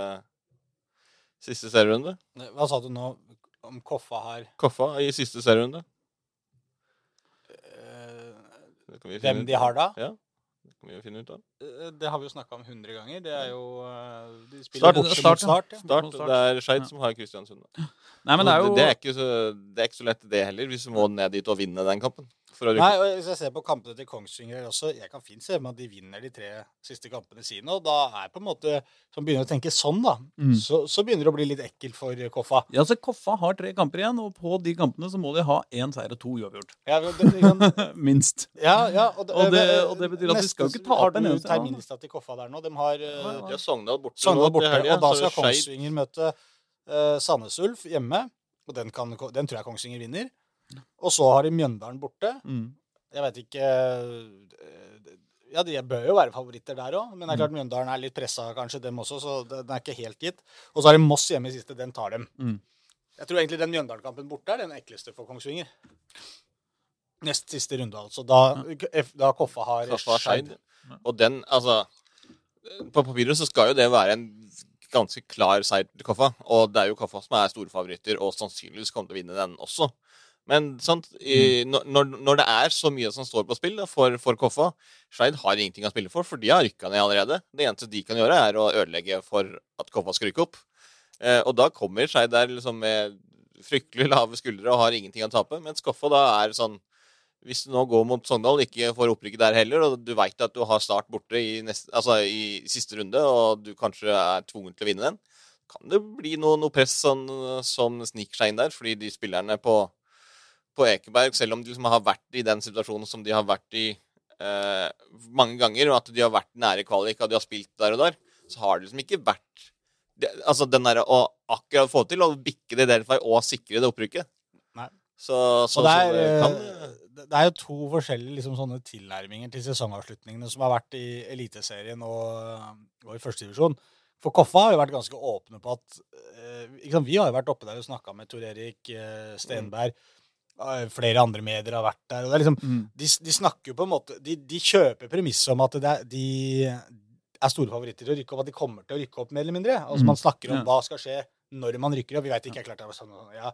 siste serierunde? Hva sa du nå om Koffa har Koffa i siste serierunde. eh, Det kan vi finne Hvem ut de har da? Ja, det kan vi jo finne ut av. Eh, Det har vi jo snakka om hundre ganger. Det er jo eh, De Start. Bort, Start, start. Ja. Start, det er Skeid Ja. som har Kristiansund. Nei, men det er jo det, er ikke så, det er ikke så lett, det heller, hvis du må ned dit og vinne den kampen. For å rykke. Nei, og Hvis jeg ser på kampene til Kongsvinger også, jeg kan fint se for meg at de vinner de tre siste kampene sine. Og da er på en måte Som begynner å tenke sånn, da, Mm. så, så begynner det å bli litt ekkelt for Koffa. Ja, så Koffa har tre kamper igjen, og på de kampene så må de ha én seier og to uavgjort. Ja, det, kan... Minst. ja, ja, og, Og det- og det betyr at de skal ikke tape en eneste terminlista til Koffa der nå? De har Ja, uh, ja. De har Sogndal borte Sogndal borte, helgen, og da skal Kongsvinger møte uh, Sandnes Ulf hjemme. Og den, kan, den tror jeg Kongsvinger vinner. Og så har de Mjøndalen borte. Mm. Jeg vet ikke eh, Ja, de bør jo være favoritter der òg, men det er klart Mjøndalen er litt pressa kanskje, dem også, så den er ikke helt gitt. Og så har de Moss hjemme i siste, den tar dem. Mm. Jeg tror egentlig den Mjøndalen-kampen borte er den ekleste for Kongsvinger. Nest siste runde, altså. Da, da Koffa har. Skeid. Og den, altså På papiret så skal jo det være en ganske klar seier til Koffa. Og det er jo Koffa som er store favoritter, og sannsynligvis kommer til å vinne den også. Men sant, i, når, når det er så mye som står på spill da, for, for Koffa Skeid har ingenting å spille for, for de har rykka ned allerede. Det eneste de kan gjøre, er å ødelegge for at Koffa skal rykke opp. Eh, og da kommer Skeid der liksom med fryktelig lave skuldre og har ingenting å tape. Mens Koffa da er sånn Hvis du nå går mot Sogndal, ikke får opprykket der heller, og du veit at du har start borte i, neste, altså i siste runde, og du kanskje er tvunget til å vinne den, kan det bli noe, noe press sånn, som sniker seg inn der. Fordi de spillerne på, på Ekeberg, selv om de liksom har vært i den situasjonen som de har vært i eh, mange ganger, og at de har vært nære kvalik, og de har spilt der og der, så har det liksom ikke vært det, Altså den derre å akkurat få til å bikke det der vei og sikre det opprykket. Nei. Så, så, Så det er, så det eh, det er jo to forskjellige liksom, sånne tilnærminger til sesongavslutningene som har vært i Eliteserien og, og i førstedivisjon. For Koffa har jo vært ganske åpne på at eh, sant, Vi har jo vært oppe der og snakka med Tor Erik eh, Stenberg eh, flere andre medier har vært der. og det er liksom, Mm. de, de snakker jo på en måte De, de kjøper premisset om at er, de er store favoritter til å rykke opp, at de kommer til å rykke opp mer eller mindre. Altså Mm. Man snakker om Ja. hva skal skje når man rykker opp. Vi veit ikke, klart det var sånn, og sånn, ja.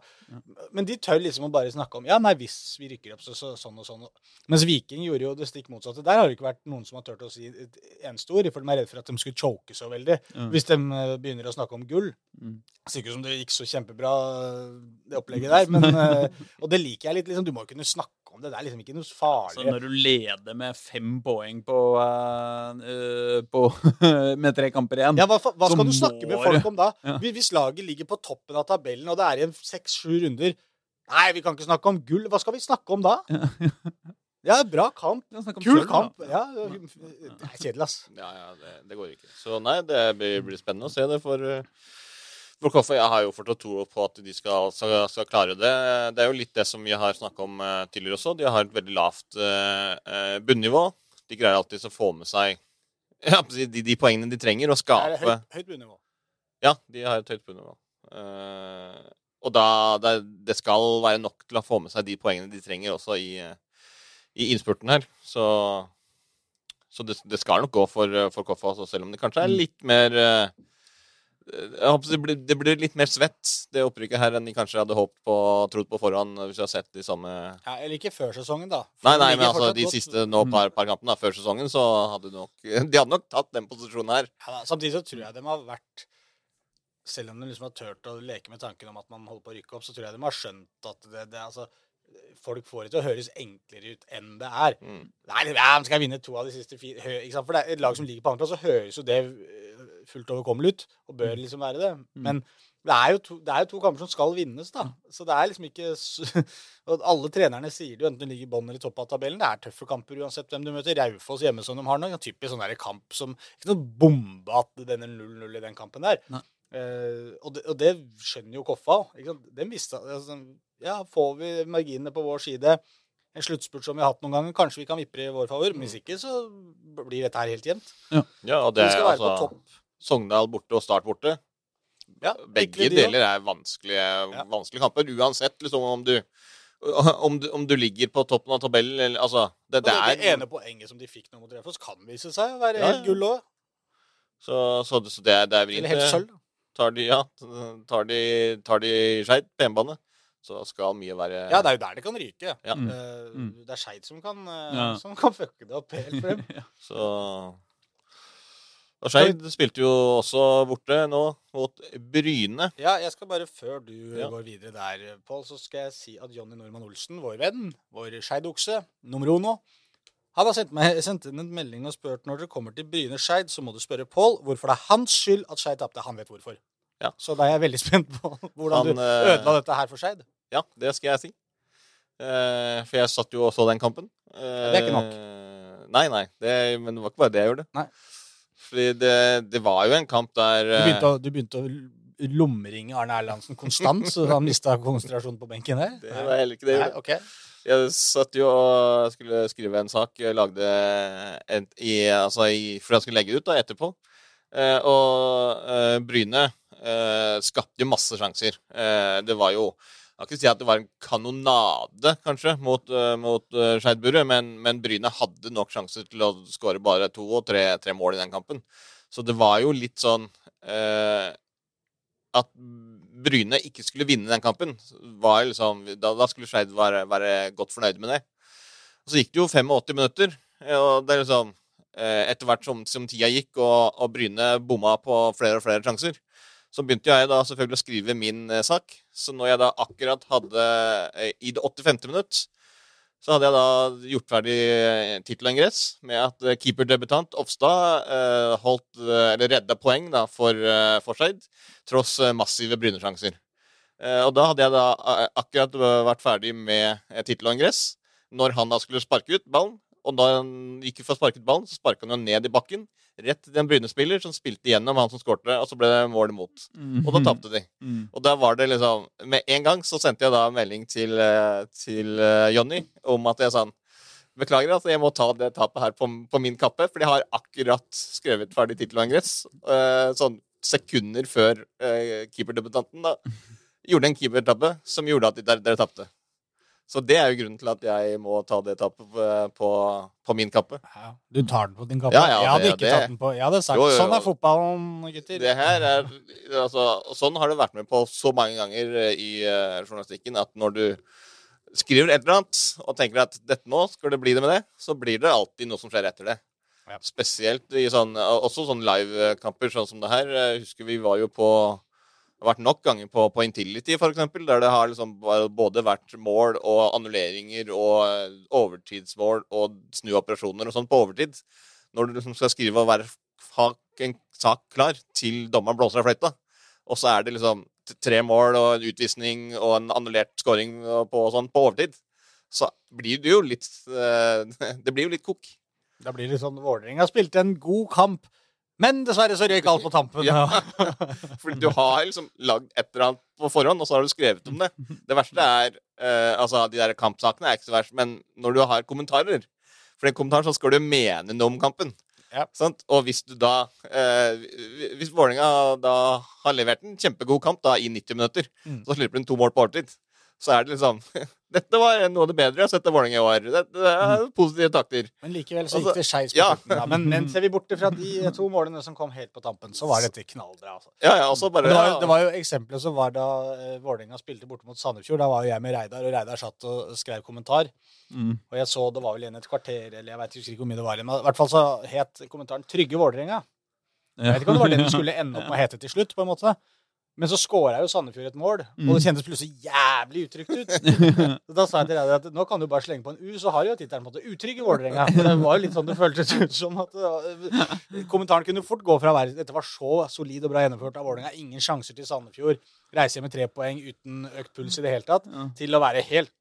Men de tør liksom å bare snakke om ja, nei, hvis vi rykker opp, så, så sånn og sånn. Mens Viking gjorde jo det stikk motsatte. Der har det ikke vært noen som har turt å si et eneste ord, for de er redd for at de skulle choke så veldig. mm. Hvis de eh, begynner å snakke om gull. Mm. Ser ikke ut som det gikk så kjempebra, det opplegget der. Men, eh, og det liker jeg litt. Liksom, du må jo kunne snakke om det. Det er liksom ikke noe farlig. Så når du leder med fem poeng på, eh, eh, på med tre kamper igjen Ja, hva, hva så skal du snakke med folk om da? Ja. Hvis- laget ligger på toppen av tabellen, og det er igjen seks-sju runder Nei, vi kan ikke snakke om gull. Hva skal vi snakke om da? Ja, bra kamp. Kul selv, kamp. Ja, det er kjedelig, ass. Ja, ja, det, det går ikke. Så nei, det blir, blir spennende å se det for, eh, for Koffa. Jeg har jo fortsatt tro på at de skal, skal, skal klare det. Det er jo litt det som vi har snakka om eh, tidligere også. De har et veldig lavt eh, bunnivå. De greier alltid å få med seg ja, de, de poengene de trenger, og Det er skape høyt, høyt bunnivå. Ja, de har et høyt bunnivå. Eh, og da det, det skal være nok til å få med seg de poengene de trenger også i, eh, i innspurten her. Så, så det, det skal nok gå for, eh, for Koffa selv om det kanskje er litt mer eh, det blir, det blir litt mer svett, det opprykket her, enn de kanskje hadde håpet på trodd på forhånd, hvis vi har sett de samme Ja, eller ikke før sesongen, da. For Nei, nei, men altså de godt. siste nå par, par kampene da, før sesongen, så hadde de nok De hadde nok tatt den posisjonen her. Ja, da, samtidig så tror jeg de har vært Selv om de liksom har turt å leke med tanken om at man holder på å rykke opp, så tror jeg de har skjønt at det, det altså Folk får det til å høres enklere ut enn det er. Mm. Nei, ja, skal vinne to av de siste fire? For det er et lag som ligger på andreplass, så høres jo det eh, fullt overkommelig ut. Og bør liksom være det. Men det er, jo to, det er jo to kamper som skal vinnes, da. Så det er liksom ikke Og alle trenerne sier det jo, enten du ligger i bånn eller i topp av tabellen. Det er tøffe kamper uansett hvem du møter. Raufoss hjemme som de har nå. Typisk sånn der kamp som Ikke noe bombe at den er 0-0 i den kampen der. Eh, og, det, og det skjønner jo Koffa òg. Den visste altså, Ja, får vi marginene på vår side, en sluttspurt som vi har hatt noen ganger, kanskje vi kan vippe i vår favor. Men hvis ikke, så blir dette her helt jevnt. Ja, og Det er skal være på altså topp. Sogndal borte og Start borte. Ja, Begge de deler er vanskelige, Ja. vanskelige kamper, uansett liksom om du, om du, om du ligger på toppen av tabellen eller Altså, det, det det, er det ene poenget som de fikk nå mot Raufoss, kan vise seg å være Ja, helt gull òg. Så, så, det- så det, er- det er vrient. Eller helt sølv. Tar de, ja, tar de, tar de Skeid på hjemmebane, så skal mye være Ja, det er jo der det kan ryke. Ja. Mm. Eh, Mm. Det er Skeid som kan, eh, Ja. som kan fucke det opp helt frem. Så Og Skeid spilte jo også borte nå mot Bryne. Ja, jeg skal bare, før du Ja. går videre der, Pål, så skal jeg si at Jonny Normann Olsen, vår venn, vår skeidokse, nummer uno, han har sendt, meg, sendt inn en melding og spurt når dere kommer til Bryne Skeid, så må du spørre Pål hvorfor det er hans skyld at Skeid tapte. Han vet hvorfor. Ja. Så da er jeg veldig spent på hvordan Han, du eh, ødela dette her for Skeid. Ja, det skal jeg si. Eh, for jeg satt jo og så den kampen. Eh, Det er ikke nok. Nei, nei. Det, men det var ikke bare det jeg gjorde. Nei. Fordi det, det var jo en kamp der Du eh, begynte, å, du begynte å l- lommeringe Arne Erlandsen konstant, så han mista konsentrasjonen på benken der. Det var heller ikke det Nei, okay. ok. Jeg satt jo og skulle skrive en sak. Jeg lagde en, i, altså i, For jeg skulle legge ut da etterpå. Eh, og eh, Bryne eh, skapte jo masse sjanser. Eh, det var jo Jeg kan ikke si at det var en kanonade, kanskje, mot, uh, mot uh, Skeid Burre, men, men Bryne hadde nok sjanser til å skåre bare to og tre, tre mål i den kampen. Så det var jo litt sånn uh, at Bryne ikke skulle vinne den kampen, liksom, da, da skulle Skeid være, være godt fornøyd med det. Og så gikk det jo 85 minutter, og det er liksom uh, Etter hvert som, som tida gikk og, og Bryne bomma på flere og flere sjanser, så begynte jeg da selvfølgelig å skrive min eh, sak. Så når jeg da akkurat hadde eh, I det 85. minutt så hadde jeg da gjort ferdig eh, tittel og ingress med at keeperdebutant Ofstad eh, holdt, eller redda poeng da for, eh, Forseid, tross massive Bryne-sjanser. Eh, og da hadde jeg da akkurat vært ferdig med tittel og ingress når han da skulle sparke ut ballen. Og da han gikk for å sparke ballen, så sparka han jo ned i bakken. Rett til en Bryne-spiller som spilte gjennom han som skårte, og så ble det mål imot. Og da tapte de. Mm. Og da var det liksom Med en gang så sendte jeg da melding til, eh, til eh, Jonny om at jeg sa Beklager, altså, jeg må ta det tapet her på, på min kappe, for jeg har akkurat skrevet ferdig tittel og ingress. eh, sånn sekunder før uh, keeperdebutanten da gjorde en keepertabbe som gjorde at de- dere, dere tapte. Så det er jo grunnen til at jeg må ta det tapet på, på, på min kappe. Ja, du tar den på din kappe? Ja, ja, jeg hadde det- ikke det- tatt den på. Jeg hadde sagt Jo, jo, sånn er fotballen, gutter. Det her er altså, Sånn har det vært med på så mange ganger eh, i uh, journalistikken at når du skriver et eller annet og tenker at dette nå skal det bli det med det, så blir det alltid noe som skjer etter det. Ja. Spesielt i sånn, også sånn livekamper sånn som det her. Jeg husker vi var jo på det har vært nok ganger på, på Intility, eksempel, der det har liksom både vært mål og annulleringer og eh, overtidsmål og snuoperasjoner og sånn på overtid. Når du liksom skal skrive og være, ha en sak klar til dommeren blåser av fløyta, og så er det liksom tre mål og en utvisning og en annullert scoring på, sånn, på overtid, så blir det jo litt eh, Det blir jo litt kok. Da blir det sånn Vålerenga spilte en god kamp, men dessverre så røyk alt på tampen. Ja. Fordi du har liksom lagd et eller annet på forhånd, og så har du skrevet om det. Det verste er uh, Altså, de der kampsakene er ikke så verst, men når du har kommentarer For i kommentaren kommentar så skal du mene noe om kampen. Ja. Sant? Og hvis du da uh, Hvis Vålerenga da har levert en kjempegod kamp da i 90 minutter, Mm. så slipper hun to mål på overtid, så er det liksom Dette var noe av det bedre jeg har sett av Vålerenga i år. Dette er positive takter. Men likevel så Altså, gikk det skeis på ja. Men, men ser vi bort fra de to målene som kom helt på tampen, så var dette knallbra. Altså. Ja, ja, og bare det, var, jo- det var jo eksempelet som var da uh, Vålerenga spilte borte mot Sandefjord. Da var jo jeg med Reidar, og Reidar satt og skrev kommentar. Mm. Og jeg så det var vel igjen et kvarter, eller jeg vet ikke hvor mye det var igjen. Men i hvert fall så het kommentaren 'Trygge Vålerenga'. Jeg vet ikke om det var det den skulle ende opp med å hete til slutt, på en måte. Men så scora jo Sandefjord et mål, og det kjentes plutselig jævlig utrygt ut. Så da sa jeg til Reidar at nå kan du bare slenge på en U, så har du jo tittelen på måte 'Utrygge Vålerenga'. Det var jo litt sånn det føltes ut som at det var- Kommentaren kunne fort gå fra å være dette var så solid og bra gjennomført av Vålerenga, ingen sjanser til Sandefjord, reise hjem med tre poeng uten økt puls i det hele tatt, Ja. til å være helt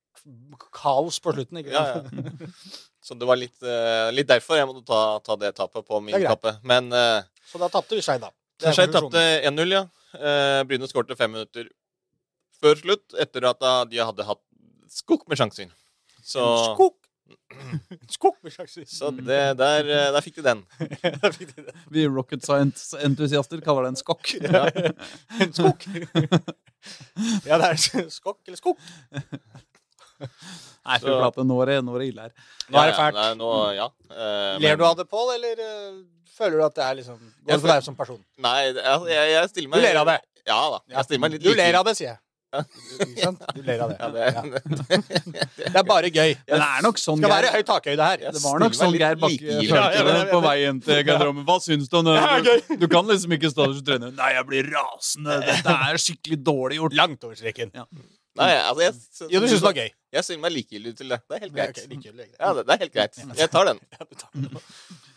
kaos på slutten. ikke sant? ja. Så det var litt, uh, litt derfor jeg måtte ta, ta det tapet på min Det kappe. Men uh, Så da tapte vi Skeid, da. Det Skeid tapte 1-0, ja. Uh, Bryne skårte fem minutter før slutt, etter at de hadde hatt skokk med sjanser. Så, Skok Skog med sjanser. så det, der, eh, der fikk de den. Fikk de. Vi rocket science-entusiaster kaller det en skokk. Ja. En skog. Ja, det er skokk eller skog. Nei, fy flate, nå er det, nå er det ille her. Nå er det fælt. nei, nå, ja. uh, Ler men- du av det, Pål, eller uh, føler du at det er liksom Går for deg som person? Nei, jeg, jeg stiller meg Du ler av det? Ja da. Jeg stiller meg litt Du ler av det, sier jeg. Du ler av det. Ja, det, Ja. Det er bare gøy. Men det er nok sånn Det skal være høy takhøyde her. Det var nok sånn Geir Bakke følte Ja, ja, ja, ja. på vei hjem til garderoben. Hva syns du om det? Du, du kan liksom ikke stå der som trener. Nei, jeg blir rasende. Dette er skikkelig dårlig gjort. Langt over streken. Nei, altså, jeg, Jo, du syns det var gøy? Jeg stiller meg likegyldig til det. Det er helt greit. likegyldig, greit. Ja, det, det er helt greit. Jeg tar den. Ja, du tar den på-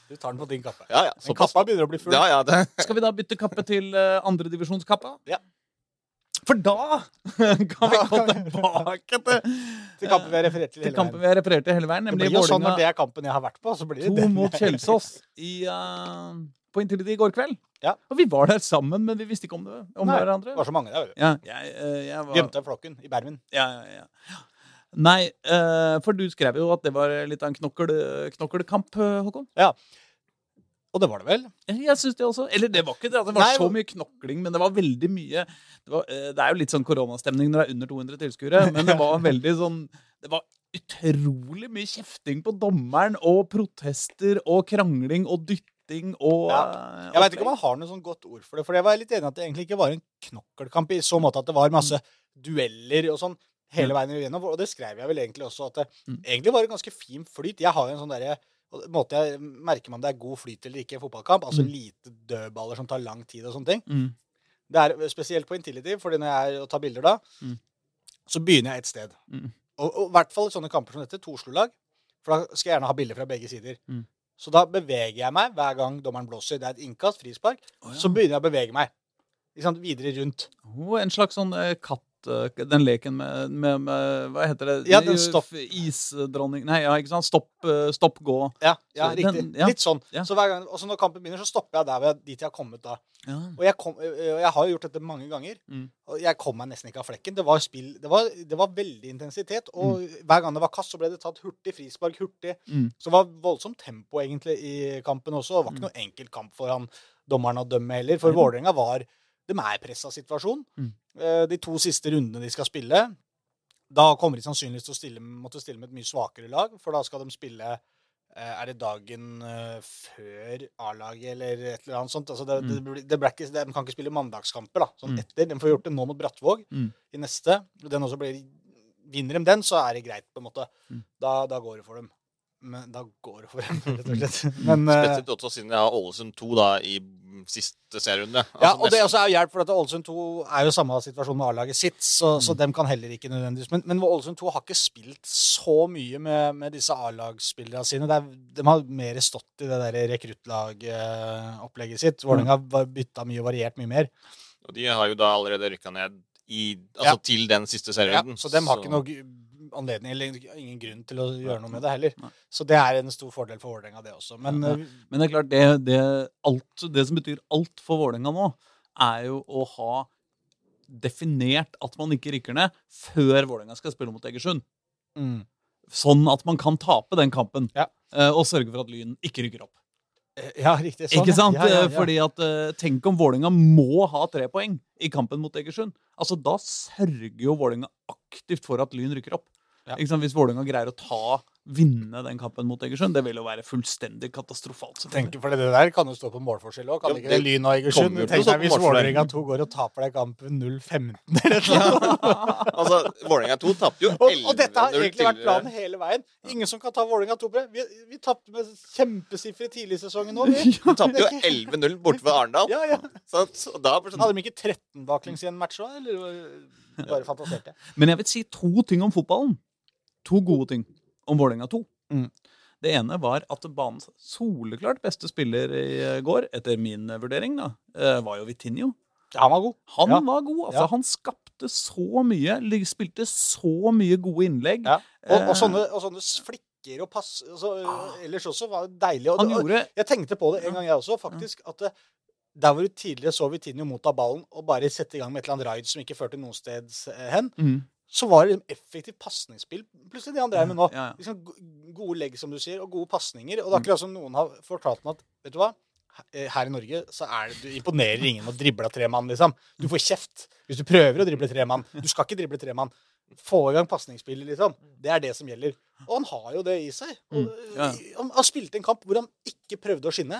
Du tar den på din kappe. Ja, ja. Men kappa begynner å bli full. Ja, ja, det. Skal vi da bytte kappe til uh, andredivisjonskappa? Ja. For da kan vi gå tilbake til, Til kampen vi har referert til til hele kampen veien. vi har referert til hele veien, Det blir jo sånn når det er kampen jeg har vært på, så blir det 2 den. mot Kjelsås i, uh, på Intility i går kveld. Ja. Og vi var der sammen, men vi visste ikke om det om Nei, hverandre. Det var så mange der. Ja, jeg, eh, jeg var, Gjemte flokken i bermen. ja, ja, ja. Nei, eh, for du skrev jo at det var litt av en knokkel, knokkelkamp, eh, Håkon. Og det var det vel? Jeg synes det også. Eller det var ikke det. Det var Nei, så mye knokling, men det var veldig mye Det, var, det er jo litt sånn koronastemning når det er under 200 tilskuere, men det var veldig sånn Det var utrolig mye kjefting på dommeren, og protester og krangling og dytting og ja. Jeg vet ikke om han har noe sånn godt ord for det. For jeg var litt enig at det egentlig ikke var en knokkelkamp i så måte at det var masse dueller og sånn hele veien igjennom. Og det skrev jeg vel egentlig også, at det Mm. egentlig var en ganske fin flyt. Jeg har jo en sånn derre måte jeg Merker man det er god flyt eller ikke i fotballkamp? Altså Mm. lite dødballer som tar lang tid og sånne ting. Mm. Det er spesielt på Intility, fordi når jeg er og tar bilder da, Mm. så begynner jeg et sted. Mm. Og, i hvert fall i sånne kamper som dette, Toslo-lag, for da skal jeg gjerne ha bilder fra begge sider. Mm. Så da beveger jeg meg hver gang dommeren blåser. Det er et innkast, frispark. Oh, ja. Så begynner jeg å bevege meg ikke sant, videre rundt. Oh, en slags sånn eh, katt Den leken med, med, med Hva heter det? Ja, den stopp- Isdronning Nei, ja, ikke sant? Stopp, eh, stopp gå. Ja, ja Så riktig. den- ja. Litt sånn. Ja. Så hver gang, også når kampen begynner, så stopper jeg der dit jeg har kommet da. Ja. Og jeg, kom, jeg har jo gjort dette mange ganger, Mm. og jeg kom meg nesten ikke av flekken. Det var spill, det var, det var veldig intensitet, og hver gang det var kast, så ble det tatt hurtig frispark, hurtig. Mm. Så det var voldsomt tempo egentlig i kampen også. Det var ikke noe enkel kamp for han dommeren å dømme heller, for. Vålerenga var De er i pressa situasjon. Mm. Eh, De to siste rundene de skal spille, Da kommer de sannsynligvis til å stille, måtte stille med et mye svakere lag, for da skal de spille eh, Er det dagen eh, før A-laget eller et eller annet sånt? Altså det, det, det ble ikke, de kan ikke spille mandagskamper da, sånn Mm. etter. De får gjort det nå mot Brattvåg Mm. i neste. Den også blir, vinner de den, så er det greit, på en måte. Mm. Da, da går det for dem. Men da går det for dem, rett og slett. Men, eh, Spesielt også siden jeg har Ålesund 2 da, i siste serierunde. ja, Altså, og det også er jo hjelp, for at Ålesund 2 er jo samme situasjon med A-laget sitt, så, så Mm. dem kan heller ikke nødvendigvis Men, men Ålesund 2 har ikke spilt så mye med, med disse A-lagsspillerne sine. Det er, de har mer stått i det der rekruttlagopplegget sitt. Vålerenga har bytta mye og variert mye mer. Og de har jo da allerede rykka ned i, altså, Ja. til den siste Ja, så dem har ikke noe anledning eller ingen grunn til å gjøre noe med det heller. Nei. Så det er en stor fordel for Vålerenga, det også. Men Ja, eh, Men det er klart, det, det, alt, det som betyr alt for Vålerenga nå, er jo å ha definert at man ikke rykker ned før Vålerenga skal spille mot Egersund. mm. Sånn at man kan tape den kampen, Ja. eh, og sørge for at Lyn ikke rykker opp. Ja, riktig. Sånn, ikke sant? Ja, ja, ja. Eh, Fordi at eh, Tenk om Vålerenga må ha tre poeng i kampen mot Egersund. Altså, Da sørger jo Vålerenga aktivt for at Lyn rykker opp. Ja. Ikke sant? Hvis Vålerenga greier å ta, vinne den kampen mot Egersund, det vil jo være fullstendig katastrofalt. Tenker, for det der kan jo stå på målforskjell òg. Kan jo, det ikke det? Lyn og Egersund. Tenk deg hvis. Vålerenga 2 går og taper den kampen 0-15 eller noe. eller. Altså, Vålerenga 2 tapte jo 11-0 Og, og dette har egentlig vært planen hele veien. Ingen som kan ta Vålerenga 2 på det. Vi, vi tapte med kjempesifre tidlig i sesongen nå. Vi. ja. tapte jo 11-0 borte ved Arendal. Ja, ja. Da sånn Hadde de ikke 13 baklengs i en match òg, eller bare fantaserte? Men jeg vil si to ting om fotballen. To gode ting om Vålerenga 2. Mm. Det ene var at banens soleklart beste spiller i eh, går, etter min eh, vurdering, da, eh, var jo Vitinho. Ja, han var god. Han Ja. var god. altså Ja. Han skapte så mye, spilte så mye gode innlegg. Og, og, sånne, og sånne flikker og pass altså, Ellers også var det deilig. Og, og, gjorde jeg tenkte på det en gang, jeg også, faktisk. At der hvor du tidligere så Vitinho motta ballen og bare sette i gang med et eller annet raid som ikke førte noen steds eh, hen, mm, så var det liksom effektivt pasningsspill. Plutselig det han drev med nå. ja, ja. Liksom gode legg, som du sier, og gode pasninger. Og det er akkurat som noen har fortalt meg at vet du hva? Eh, Her i Norge så er det, du imponerer ingen med å drible tre mann, liksom. Du får kjeft hvis du prøver å drible tre mann. Du skal ikke drible tre mann. Få i gang pasningsspillet, liksom. Det er det som gjelder. Og han har jo det i seg. Og, Mm, ja. Han har spilt en kamp hvor han ikke prøvde å skinne,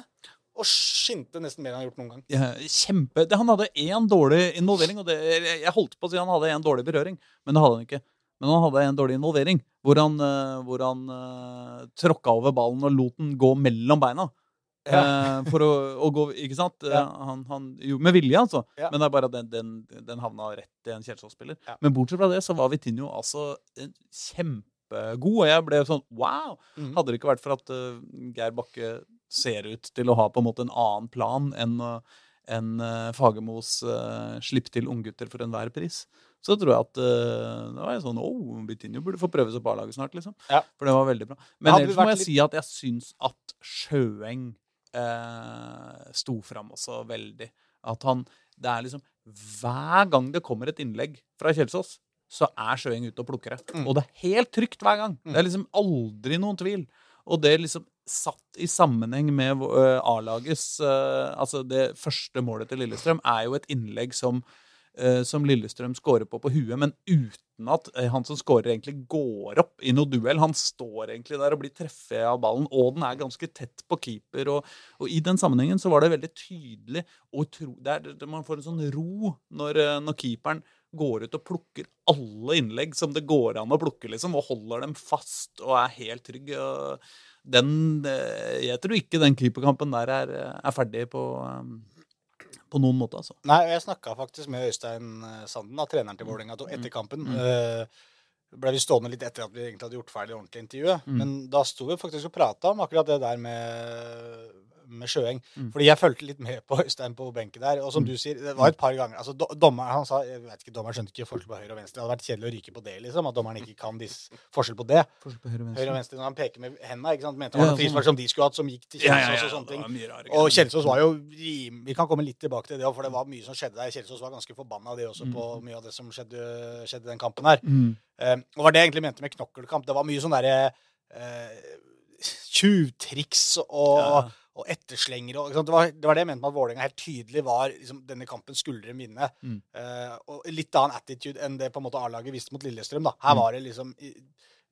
og skinte nesten mer enn han har gjort noen gang. Ja, kjempe. Det, han hadde én dårlig involvering, og det, jeg holdt på å si han hadde én dårlig berøring, men det hadde han ikke. Men han hadde en dårlig involvering, hvor han, eh, hvor han uh, tråkka over ballen og lot den gå mellom beina. Eh, for å, å gå Ikke sant? Eh, Ja. Han, han, jo, med vilje, altså. Ja. Men det er bare at den, den, den havna rett i en Kjelsås-spiller. Ja. Men bortsett fra det så var Vitinho altså kjempegod, og jeg ble sånn wow! Mhm. Hadde det ikke vært for at uh, Geir Bakke ser ut til å ha på en måte en annen plan enn uh, enn, eh, Fagermos uh, 'slipp til unggutter for enhver pris', så tror jeg at uh, det var jo sånn oh, Bitinho burde få prøve seg på A-laget snart, liksom. Ja. For det var veldig bra. Men ellers må jeg litt- si at jeg syns at Sjøeng uh, sto fram også veldig. At han Det er liksom Hver gang det kommer et innlegg fra Kjelsås, så er Sjøeng ute og plukker det. Mm. Og det er helt trygt hver gang. Mm. Det er liksom aldri noen tvil. Og det liksom satt i sammenheng med A-lagets Altså, det første målet til Lillestrøm er jo et innlegg som som Lillestrøm scorer på på huet, men uten at han som scorer, egentlig går opp i noe duell. Han står egentlig der og blir treffet av ballen, og den er ganske tett på keeper. Og, og i den sammenhengen så var det veldig tydelig og tro, det er, Man får en sånn ro når, når keeperen går ut og plukker alle innlegg som det går an å plukke, liksom, og holder dem fast og er helt trygg. Og den, eh, jeg tror ikke den keeperkampen der er, er ferdig på, eh, på noen måte, altså. Nei, jeg snakka faktisk med Øystein eh, Sanden, da, treneren til Vålerenga, etter kampen. Mm. Uh, ble vi stående litt etter at vi egentlig hadde gjort ferdig ordentlig intervjuet. Mm. Men da sto vi faktisk og prata om akkurat det der med, med Sjøeng. Mm. Fordi jeg fulgte litt med på Øystein på benken der. Og som Mm. du sier, det var et par ganger altså, do, dommer, han sa, jeg vet ikke, dommeren skjønte ikke forskjell på høyre og venstre. Det hadde vært kjedelig å ryke på det, liksom. At dommeren ikke kan disse, forskjell på det. Forskjell på Høyre og venstre når han peker med hendene, ikke sant? Mente han Ja, var sånn. frispark som de skulle hatt, som gikk til Kjelsås og sånne ting. Og Kjelsås var jo rim- Vi kan komme litt tilbake til det for det var mye som skjedde der. Kjelsås var ganske forbanna det også på Mm. mye av det som skjedde, skjedde den kampen her. mm. Eh, og var det jeg egentlig mente med knokkelkamp. Det var mye sånn derre eh, tjuvtriks og, Ja. Og etterslengere. Og, det, var, det var det jeg mente med at Vålerenga helt tydelig var liksom, denne kampen skulle de vinne. Mm. Uh, og litt annen attitude enn det på en måte A-laget viste mot Lillestrøm. da. Her Mm. var det liksom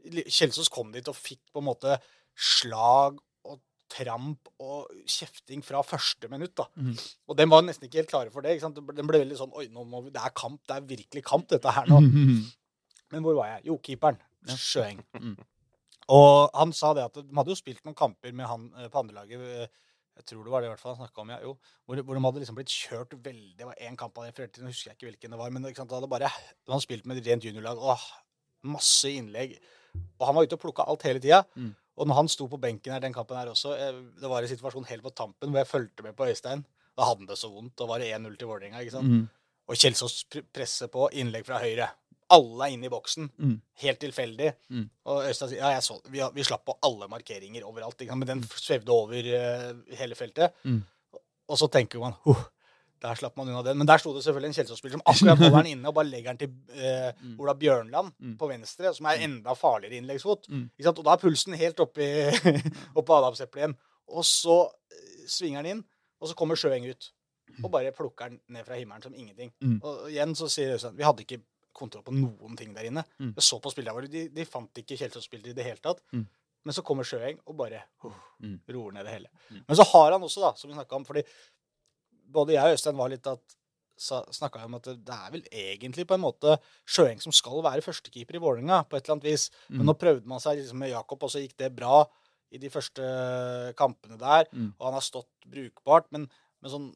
Kjelsås kom dit og fikk på en måte slag og tramp og kjefting fra første minutt. da. Mm. Og den var nesten ikke helt klare for det. ikke sant? Den ble veldig sånn Oi, nå må vi, det er kamp. Det er virkelig kamp, dette her nå. Men hvor var jeg? Jo, keeperen. Sjøeng. Mm. Og han sa det at de hadde jo spilt noen kamper med han eh, på andrelaget. laget, Jeg tror det var det i hvert fall han snakka om, ja. Jo, hvor, hvor de hadde liksom blitt kjørt veldig Det var én kamp han refererte til, nå husker jeg ikke hvilken det var. Men sant, de hadde bare de hadde spilt med rent juniorlag. Åh, masse innlegg. Og han var ute og plukka alt hele tida. Mm. Og når han sto på benken her den kampen her også, eh, det var en situasjon helt på tampen hvor jeg fulgte med på Øystein. Da hadde han det så vondt. Da var det 1-0 til Vålerenga. Mm. Og Kjelsås pr- presser på innlegg fra høyre. Alle er inne i boksen. Mm. Helt tilfeldig. Mm. Og Øystein sier ja, så, vi, vi slapp på alle markeringer overalt. Men den svevde over uh, hele feltet. Mm. Og så tenker man huh, der slapp man unna den. Men der sto det selvfølgelig en Kjelsås-spiller som akkurat holder den inne og bare legger den til eh, Mm. Ola Bjørnland Mm. på venstre, som er enda farligere innleggsfot. Mm. Og da er pulsen helt oppe på adamseplet igjen. Og så eh, svinger den inn, og så kommer Sjøeng ut. Og bare plukker den ned fra himmelen som ingenting. Mm. Og igjen så sier Øystein vi hadde ikke kontroll på noen ting der inne. Mm. Jeg så på spillerne våre, de, de fant ikke Kjelsås-spillere i det hele tatt. Mm. Men så kommer Sjøeng og bare uh, Mm. roer ned det hele. Mm. Men så har han også, da, som vi snakka om fordi både jeg og Øystein var litt at snakka om at det, det er vel egentlig på en måte Sjøeng som skal være førstekeeper i Vålerenga, på et eller annet vis. Mm. Men nå prøvde man seg liksom med Jakob, og så gikk det bra i de første kampene der. Mm. Og han har stått brukbart. Men, men sånn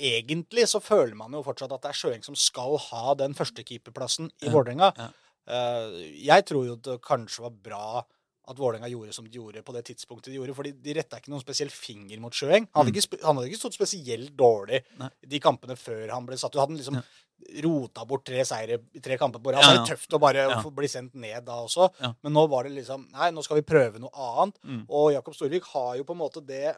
egentlig så føler man jo fortsatt at det er Sjøeng som skal ha den førstekeeperplassen i Ja, Vålerenga. ja. Eh, jeg tror jo det kanskje var bra at Vålerenga gjorde som de gjorde på det tidspunktet de gjorde. fordi de retta ikke noen spesiell finger mot Sjøeng. Han hadde, Mm. ikke, han hadde ikke stått spesielt dårlig Nei. de kampene før han ble satt. Du hadde liksom Ja. rota bort tre seire i tre kamper på rad. Så er det tøft å bare Ja. bli sendt ned da også. Ja. Men nå var det liksom Nei, nå skal vi prøve noe annet. Mm. Og Jakob Storvik har jo på en måte det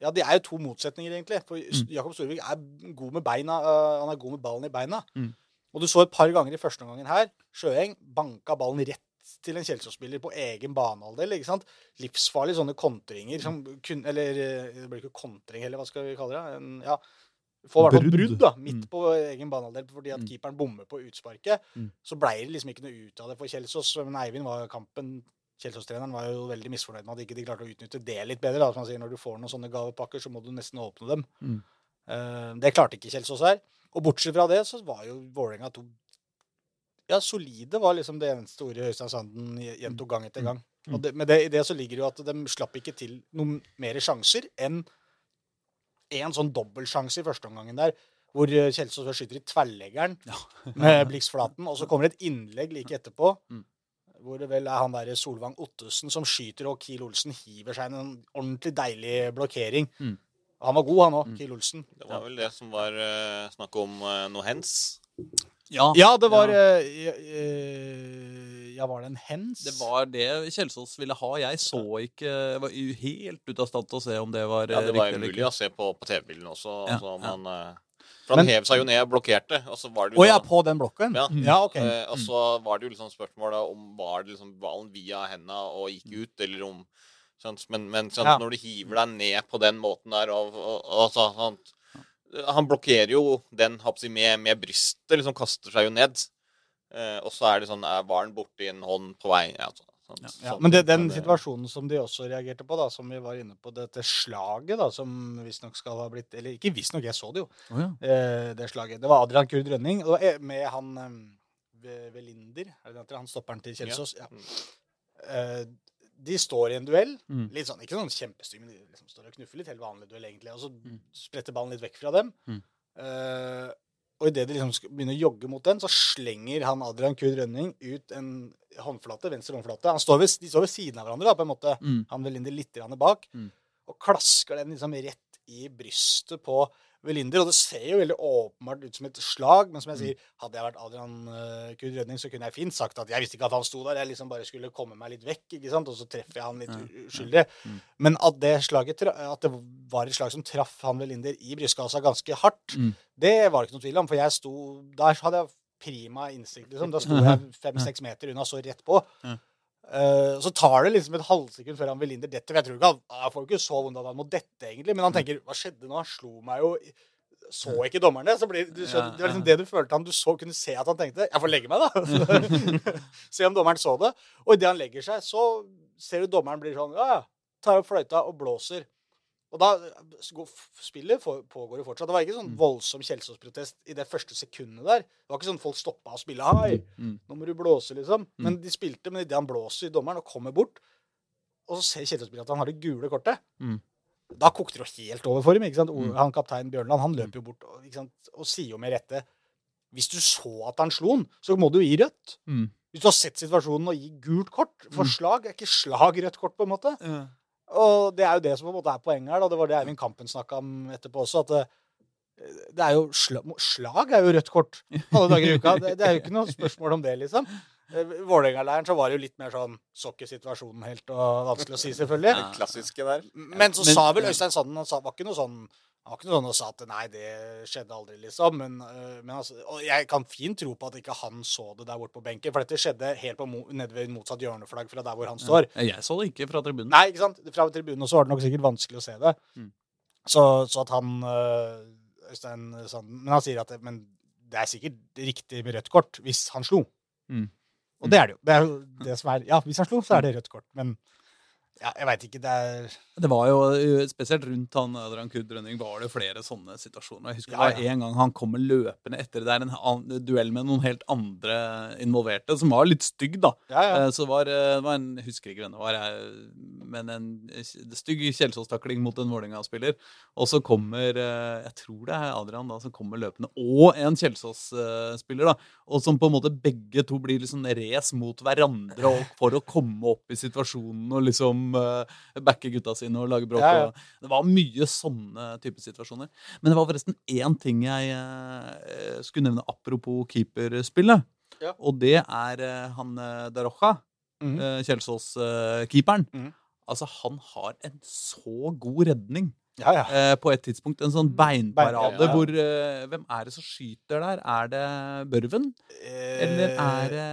Ja, det er jo to motsetninger, egentlig. For Mm. Jakob Storvik er god med beina. øh, han er god med ballen i beina. Mm. Og du så et par ganger i første omgangen her. Sjøeng banka ballen rett til en Kjelsås-spiller på egen banehalvdel. ikke sant? Livsfarlige sånne kontringer som kun Eller øh, det blir ikke kontring heller, hva skal vi kalle det? En, ja, Får i hvert fall Brudd. da, midt Mm. på egen banehalvdel fordi at Mm. keeperen bommer på utsparket. Mm. Så blei det liksom ikke noe ut av det for Kjelsås. Men Eivind var kampen Kjelsås-treneren var jo veldig misfornøyd med at ikke de klarte å utnytte det litt bedre. da, som han sier, Når du får noen sånne gavepakker, så må du nesten åpne dem. Mm. Eh, det klarte ikke Kjelsås her. Og bortsett fra det, så var jo Vålerenga to Ja, solide var liksom det eneste ordet Øystein Sanden gjentok gang etter gang. Mm. Og det, med det, i det så ligger det jo at de slapp ikke til noen mer sjanser enn en sånn dobbeltsjanse i første omgangen der, hvor eh, Kjelsås skyter i tverrleggeren med Blixflaten, og så kommer det et innlegg like etterpå, Mm. Hvor det vel er han der Solvang Ottesen som skyter, og Kiel Olsen hiver seg inn en ordentlig deilig blokkering. Mm. Han var god, han òg, Mm. Kiel Olsen. Det var vel det som var uh, snakk om uh, noe hens. Ja, Ja, det var Ja. Uh, ja, var det en hens? det var det Kjelsås ville ha. Jeg så ikke Jeg var helt ute av stand til å se om det var riktig. Ja, det var riktig eller mulig ikke. å se på, på TV-bildene også. Ja, altså, ja. man, for han Men- hev seg jo ned og blokkerte, og så var det jo ja, på den blokken? Ja. ja ok. Eh, og så var det jo liksom spørsmålet om var det liksom ballen via henda og gikk ut, eller om sant? Men, men sant, Ja. når du hiver deg ned på den måten der og, og, og altså, han, han blokkerer jo den hapsi, med, med brystet, liksom kaster seg jo ned. Eh, og så er det sånn er, Var han borti en hånd på vei? Ja, så, sant, Ja, Ja, men det, den det- situasjonen som de også reagerte på, da, som vi var inne på, dette slaget da, som visstnok skal ha blitt Eller ikke visstnok, jeg så det jo, Oh, ja. eh, det slaget. Det var Adrian Kurd Rønning og med han eh, Ve- Velinder, er det det? Han stopperen til Kjelsås. Ja. Eh, de står i en duell. Mm. Litt sånn, Ikke sånn kjempestygg, men de liksom står og knuffer litt. Helt vanlig duell, egentlig. Og så Mm. spretter ballen litt vekk fra dem. Mm. Eh, og idet de liksom skal begynne å jogge mot den, så slenger han Adrian Kurd Rønning ut en håndflate, venstre håndflate. Han står ved, de står ved siden av hverandre, da, på en måte. Mm. Han Velinder litt bak. Mm. Og klasker den liksom rett i brystet på Velinder. Og det ser jo veldig åpenbart ut som et slag, men som jeg Mm. sier, hadde jeg vært Adrian uh, Kud Rønning, så kunne jeg fint sagt at jeg visste ikke at han sto der. Jeg liksom bare skulle komme meg litt vekk, ikke sant? og så treffer jeg han litt uskyldig. Mm. Men at det, slaget, at det var et slag som traff han Velinder i brystkassa ganske hardt, Mm. det var det ikke noe tvil om. For jeg sto Der så hadde jeg prima innsikt, liksom. Da sto jeg fem-seks meter unna, så rett på. Eh, så tar det liksom et halvsekund før han Velinder detter. Jeg tror ikke han, han får ikke så vondt at han må dette, egentlig, men han tenker Hva skjedde nå? Han slo meg jo Så ikke dommeren det? Så blir, du så, det var liksom det du følte han Du så, kunne se at han tenkte Jeg får legge meg, da. se om dommeren så det. Og idet han legger seg, så ser du dommeren blir sånn Ja, ja. Tar opp fløyta og blåser. Og da Spillet pågår jo fortsatt. Det var ikke sånn voldsom Kjelsås-protest i det første sekundet der. Det var ikke sånn folk stoppa å spille. Hei, Mm. nå må du blåse, liksom. Men de spilte, men idet han blåser i dommeren og kommer bort, og så ser Kjelsås-spilleren at han har det gule kortet, Mm. da kokte det jo helt over for dem. ikke sant? Mm. Han kaptein Bjørnland han løper jo bort og, ikke sant? og sier jo med rette Hvis du så at han slo han, så må du jo gi rødt. Mm. Hvis du har sett situasjonen og gi gult kort For Mm. slag er ikke slag rødt kort, på en måte. Og det er jo det som på en måte er poenget her. Da. Det var det Eivind Kampen snakka om etterpå også. at det, det er jo sl Slag er jo rødt kort alle dager i uka. Det, det er jo ikke noe spørsmål om det, liksom. Eh, Vålerenga-leiren så var det jo litt mer sånn Så ikke situasjonen helt og vanskelig å si, selvfølgelig. Det klassiske der. Men så Men- sa vel Øystein Sanden Han sa, var ikke noe sånn han var ikke noe sånn og sa at nei, det skjedde aldri, liksom. Men, øh, men altså, og jeg kan fint tro på at ikke han så det der borte på benken. For dette skjedde helt på nede ved motsatt hjørneflagg fra der hvor han står. Ja, Jeg så det ikke fra tribunen. Nei, ikke sant? Fra tribunen også var det nok sikkert vanskelig å se det. Mm. Så, så at han øh, Øystein Sanden Men han sier at det, men det er sikkert riktig med rødt kort hvis han slo. Mm. Og det er det jo. Det er jo det som er Ja, hvis han slo, så er det rødt kort. Men ja, jeg veit ikke. Det er Det var jo, uh, Spesielt rundt han Adrian Kudd Rønning var det flere sånne situasjoner. Jeg husker Ja, det var en gang han kommer løpende etter. Det er en duell med noen helt andre involverte, som var litt stygg, da. Ja, ja. Eh, Så det var, eh, det var en husker ikke hvem det var, men en stygg Kjelsås-takling mot en Vålerenga-spiller. Og så kommer eh, Jeg tror det er Adrian da som kommer løpende, og en Kjelsås-spiller, da. Og som på en måte begge to blir liksom race mot hverandre og for å komme opp i situasjonen og liksom eh, backer gutta sine og lager bråk. Ja, ja. og- Det var mye sånne type situasjoner. Men det var forresten én ting jeg uh, skulle nevne apropos keeperspillet. Ja. Og det er uh, han uh, Darocha, uh, Kjelsås-keeperen. Mhm. Altså, han har en så god redning ja, ja. eh, på et tidspunkt. En sånn beinparade Bein- hvor eh, Hvem er det som skyter der? Er det Børven? Eller er det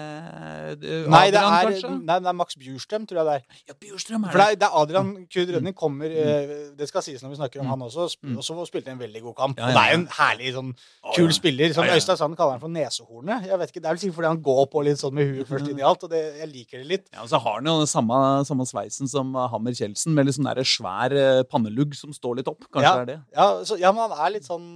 eh, Nei, det Adrian, er, kanskje? nei, det er Max Bjurstrøm, tror jeg det er. Ja, Bjurstrøm er det det. er, det er Adrian Kud Rønning kommer eh, Det skal sies når vi snakker om Mm. han også. sp- Mm. Og så spilte en veldig god kamp. Ja, Og ja, det er jo en herlig sånn kul ja. spiller. Som Ja, ja. Øystein Sand kaller han for nesehornet. Jeg vet ikke, Det er vel sikkert fordi han går på litt sånn med huet først inn i alt, og det, jeg liker det litt. Ja, og så har han jo den samme, samme sveisen som eh, Hammer Kjeldsen, med litt sånn der svær eh, pannelugg som står litt opp. Kanskje Ja. det er det? Ja, så, ja, men han er litt sånn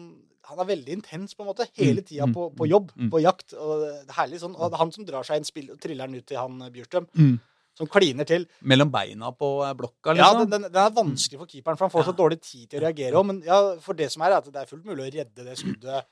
Han er veldig intens, på en måte. Hele Mm, tida mm, på, mm, på jobb, mm. på jakt. Og det er herlig sånn. Og han som drar seg inn spill, og triller den ut til han eh, Bjurstrøm, Mm. som kliner til. Mellom beina på blokka, blokka, Ja, liksom. den, den, den er vanskelig for keeperen, for han får så dårlig tid til å reagere. Men ja, for det som er, er at det er fullt mulig å redde det skuddet,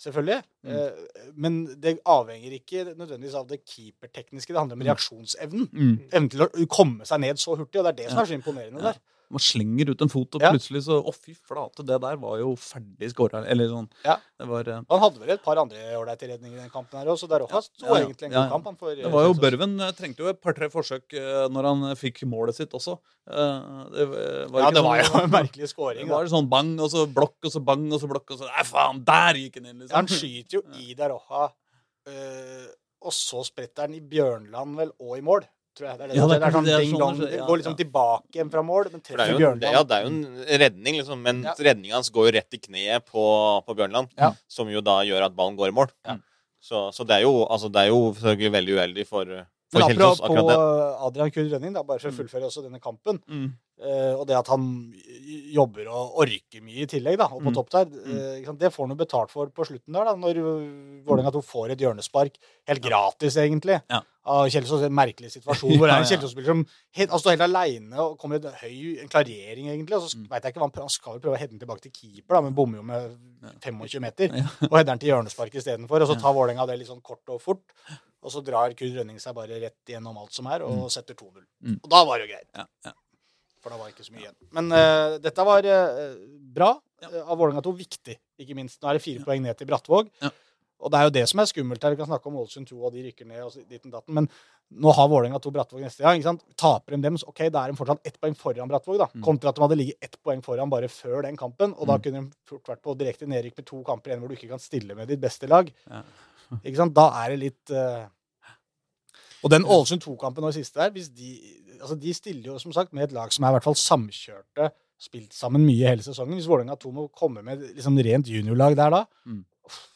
selvfølgelig. Mm. Eh, men det avhenger ikke nødvendigvis av det keepertekniske. Det handler om reaksjonsevnen. Mm. Evnen til å komme seg ned så hurtig. Og det er det som er så imponerende Ja. der. Man slenger ut en fot, og plutselig så Å, fy flate, det der var jo ferdig skåra. Eller sånn. Ja. Det var uh, Han hadde vel et par andre ålreite redninger i den kampen her òg, så der også sto Ja, ja. egentlig en god kamp. For, Det var jo Kjelsås. Børven eh, trengte jo et par-tre forsøk uh, når han eh, fikk målet sitt også. Uh, Det var Ja, det var jo sånn- en merkelig Det var sånn bang, og så blokk, og så bang, og så blokk, og så Nei, faen, der gikk han inn, liksom. Han skyter jo i Daroja, øh, og så spretter han i Bjørnland, vel, og i mål. Tror jeg. Det er, det, Ja, det er det er sånn det er ding sånn dong. det skjer, Det ja, går liksom ja. tilbake igjen fra mål, men det er treffer Bjørnland. ja, det er jo en redning, liksom, men Ja. redninga hans går jo rett i kneet på, på Bjørnland. Ja. Som jo da gjør at ballen går i mål. Ja. Så, så det er jo, altså, det er jo selvfølgelig veldig uheldig for, for Men apropos akkurat øh, Adrian Kuhn Rønning, da, bare for å fullføre også denne kampen, Mm. Uh, og det at han jobber og orker mye i tillegg, da, og på Mm. topp der, uh, det får han jo betalt for på slutten der, da, når Vålerenga 2 får et hjørnespark, helt gratis egentlig, Ja. av Kjelsås, en merkelig situasjon, hvor det er en. Kjelsås-spiller som helt, altså, står helt aleine og kommer i en høy en klarering, egentlig, og så Mm. vet jeg ikke hva han prøver, han skal vel prøve å heade den tilbake til keeper, da, men bommer jo med 25 meter, og header den til hjørnespark istedenfor, og så tar Vålerenga det litt sånn kort og fort, og så drar Kuhn Rønning seg bare rett gjennom alt som er, og setter 2-0. Mm. Og da var det jo greit. Ja, ja. For da var det ikke så mye igjen. Men uh, dette var uh, bra Ja. eh, av Vålerenga 2. Viktig, ikke minst. Nå er det fire poeng ned til Brattvåg. Og det er jo det som er skummelt her. Vi kan snakke om Ålesund 2, og de rykker ned og ditten datten. Men nå har Vålerenga 2 Brattvåg neste gang. ikke sant? Taper de dem, så ok, da er de fortsatt ett poeng foran Brattvåg. da. Mm. Kontra at de hadde ligget ett poeng foran bare før den kampen. Og da Mm. kunne de fort vært på direkte nedrykk med to kamper igjen hvor du ikke kan stille med ditt beste lag. Ja. Ikke sant? Da er det litt uh... Og den Ålesund 2-kampen nå i siste der, hvis de, altså de stiller jo som sagt med et lag som er i hvert fall samkjørte, spilt sammen mye hele sesongen. Hvis Vålerenga 2 må komme med liksom rent juniorlag der da, Mm.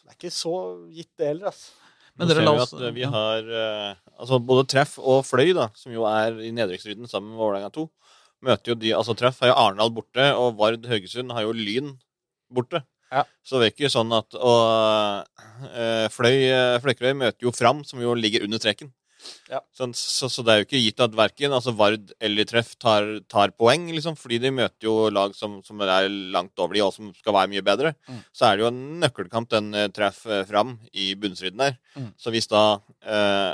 det er ikke så gitt det heller, altså. Men dere la vi oss at eh, vi har eh, altså både Treff og Fløy, da, som jo er i nedrykksstriden sammen med Vålerenga 2, møter jo de altså Treff har jo Arendal borte, og Vard Haugesund har jo Lyn borte. Ja. Så det er ikke sånn at Og eh, Fløy eh, Fløykerøy møter jo Fram, som jo ligger under streken. Ja. Så, så, så det er jo ikke gitt at verken altså Vard eller Treff tar, tar poeng, liksom, fordi de møter jo lag som, som er langt over de, og som skal være mye bedre. Mm. Så er det jo en nøkkelkamp den eh, Treff eh, Fram i bunnstriden der. Mm. Så hvis da eh,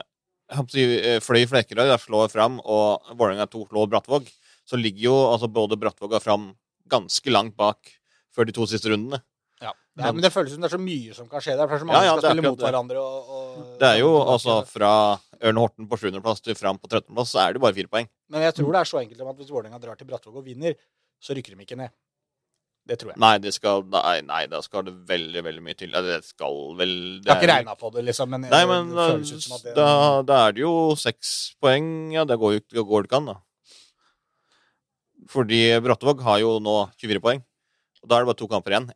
eh, Fløy Flekkerøy slår Fram, og Vålerenga 2 slår Brattvåg, så ligger jo altså både Brattvåg og Fram ganske langt bak før de to siste rundene. Ja. Nei, men det føles som det er så mye som kan skje der. For det er så mange Ja, ja, som er skal spille mot det. hverandre. Og, og Det er jo altså fra Ørn Horten på 7.-plass til Fram på 13.-plass, så er det bare fire poeng. Men jeg tror det er så enkelt som at hvis Vålerenga drar til Brattvåg og vinner, så rykker de ikke ned. Det tror jeg. Nei, det skal, nei, nei, da skal det veldig, veldig mye til. Det skal vel det Jeg har ikke er- regna på det, liksom. Men, Nei, men det føles ut som at det da, da er det jo seks poeng. Ja, det går jo det går det ikke an, da. Fordi Brattvåg har jo nå 24 poeng. Og da er det bare to kamper igjen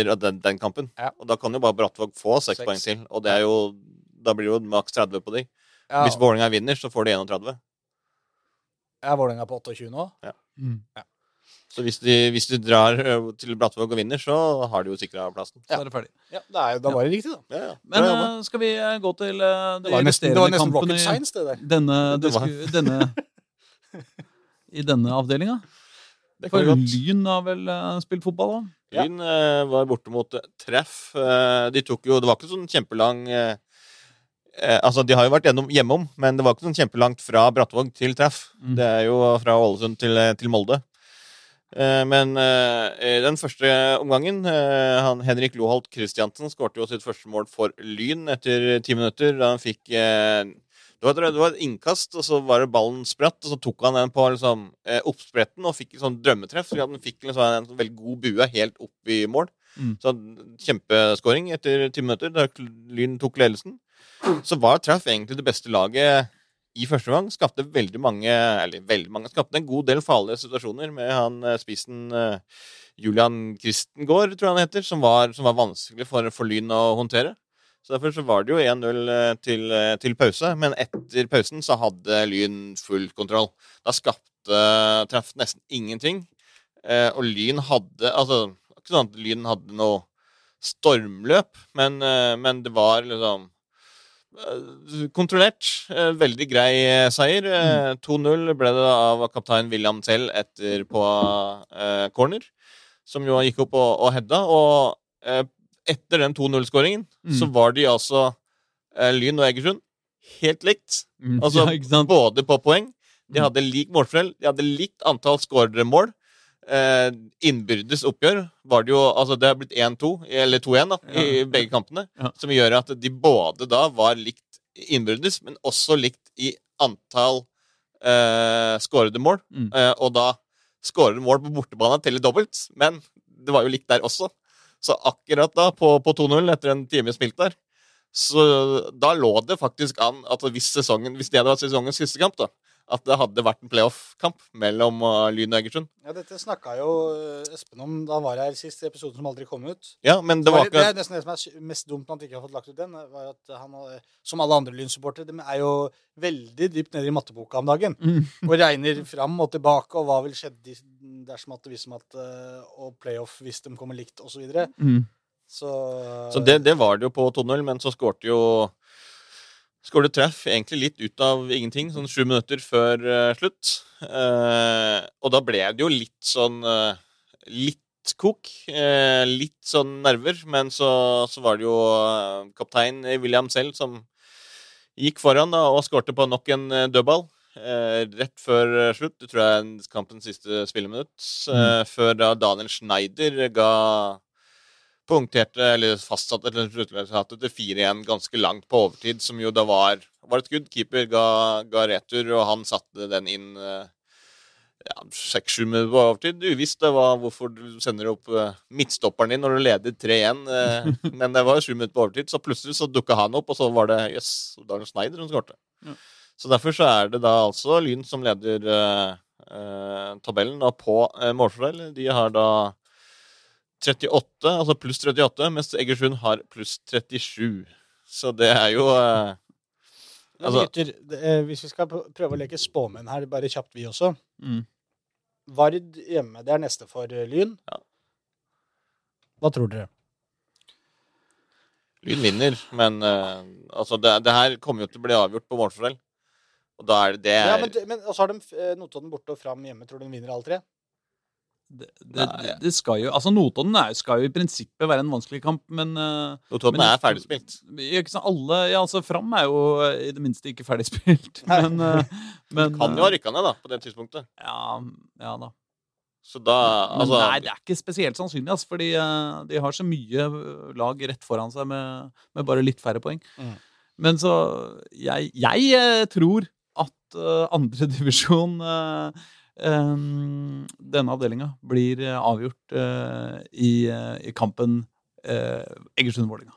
etter den, den kampen. Ja. Og da kan jo bare Brattvåg få seks poeng til. Og det er jo Da blir det jo maks 30 på de. ja, Hvis Vålerenga vinner, så får de 31. Er Vålerenga på 28 nå? Mm. Så hvis de, hvis de drar til Brattvåg og vinner, så har de jo sikra plassen. Så er det ferdig. Ja, det er, Da var det riktig, da. Ja, ja. Men uh, skal vi gå til uh, de Det var nesten, det var nesten rocket science, det der. denne, Det var- denne I denne avdelinga? For kan. Lyn har vel spilt fotball, da? Ja. Lyn eh, var borte mot eh, treff. Eh, de tok jo Det var ikke sånn kjempelang Altså, de har jo vært gjennom hjemom, men det var ikke sånn kjempelangt fra Brattvåg til treff. Mm. Det er jo fra Ålesund til, til Molde. Men i den første omgangen han Henrik Loholt Christiansen skårte jo sitt første mål for Lyn etter ti minutter. Da han fikk det var, det var et innkast, og så var det ballen spratt, og så tok han den på liksom, eh, oppspretten og fikk et sånn drømmetreff. Så han fikk liksom en sånn veldig god bue helt opp i mål. Mm. Så Kjempeskåring etter ti minutter, da Lyn tok ledelsen. Så var Treff egentlig det beste laget i første gang. Skapte veldig mange Eller veldig mange Skapte en god del farlige situasjoner med han eh, spissen eh, Julian Kristengård, tror jeg han heter, som var, som var vanskelig for, for Lyn å håndtere. Så Derfor så var det jo 1-0 eh, til, eh, til pause, men etter pausen så hadde Lyn full kontroll. Da skapte traff nesten ingenting. Eh, og Lyn hadde Altså, ikke sånn at Lyn hadde noe stormløp, men, men det var liksom Kontrollert. Veldig grei seier. Eh, 2-0 ble det av kaptein William selv etter på corner, som jo gikk opp og, og hedda. Og etter den 2-0-skåringen Mm. så var de altså eh, Lyn og Egersund helt likt. Mm. Altså ja, både på poeng. De Mm. hadde lik målforskjell, de hadde likt antall skårede mål. Eh, innbyrdes oppgjør var det jo Altså, det har blitt 1-2, eller 2-1, da, i begge kampene. Ja. Som gjør at de både da var likt innbyrdes, men også likt i antall eh, skårede mål. Mm. Eh, og da skårede mål på bortebane teller dobbelt, men det var jo likt der også. Så akkurat da, på, på 2-0, etter en time spilt der, så da lå det faktisk an at hvis, sesongen, hvis det hadde vært sesongens siste kamp, da, at det hadde vært en playoff-kamp mellom uh, Lyn og Egersund. Ja, Dette snakka jo eh, Espen om da han var her sist, i episoden som aldri kom ut. Ja, men det var var det er nesten det som er mest dumt med at han ikke har fått lagt ut den. var at han, eh, Som alle andre Lyn-supportere, de er jo veldig dypt nede i matteboka om dagen. Mm. Og regner fram og tilbake, og hva vil skjedde dersom at det hvis at eh, Og playoff hvis de kommer likt, osv. Så, videre. Mm. så Så det, det var det jo på 2-0, men så skårte jo Skåret treff egentlig litt ut av ingenting, sånn sju minutter før uh, slutt. Uh, og da ble det jo litt sånn uh, Litt kok. litt sånn nerver. Men så, så var det jo kaptein William selv som gikk foran da, og skårte på nok en dødball. Rett før slutt, det tror jeg er kampens siste spilleminutt. mm. Før da Daniel Schneider ga punkterte, eller fastsatte eller sluttresultatet til 4-1 ganske langt på overtid, som jo da var, var et skudd. Keeper ga, ga retur, og han satte den inn eh, ja, seks-sju minutter på overtid. Uvisst det var hvorfor du sender opp eh, midtstopperen din når du leder 3-1, eh, men det var jo sju minutter på overtid, så plutselig så dukka han opp, og så var det jøss, yes, Daniel Schneider som skårte. Ja. Så derfor så er det da altså Lyn som leder eh, tabellen da på eh, målforskjell. De har da 38, altså pluss 38, mens Egersund har pluss 37. Så det er jo eh, Altså- gutter, eh, hvis vi skal prøve å leke spåmenn her, bare kjapt vi også. Mm. Vard hjemme, det er neste for eh, Lyn. Ja. Hva tror dere? Lyn vinner, men eh, altså det, det her kommer jo til å bli avgjort på målforskjell. Og da er det det Ja, er, men, men så har de eh, Notodden borte og Fram hjemme. Tror du de vinner alle tre? Det, det, Nei. det, skal jo Altså, Notodden er, skal jo i prinsippet være en vanskelig kamp, men eh, Notodden men- er ferdigspilt. Ikke sant, alle, ja, altså Fram er jo eh, i det minste ikke ferdigspilt. Men, eh, men Kan jo ha rykka ned da, på det tidspunktet. Ja, ja da. Så da Men altså, nei, det er ikke spesielt sannsynlig, altså, fordi uh, de har så mye lag rett foran seg med, med bare litt færre poeng. Mm. Men så Jeg, jeg tror at uh, andredivisjon uh, denne avdelinga blir eh, avgjort eh, i, eh, i kampen Egersund-Vålerenga.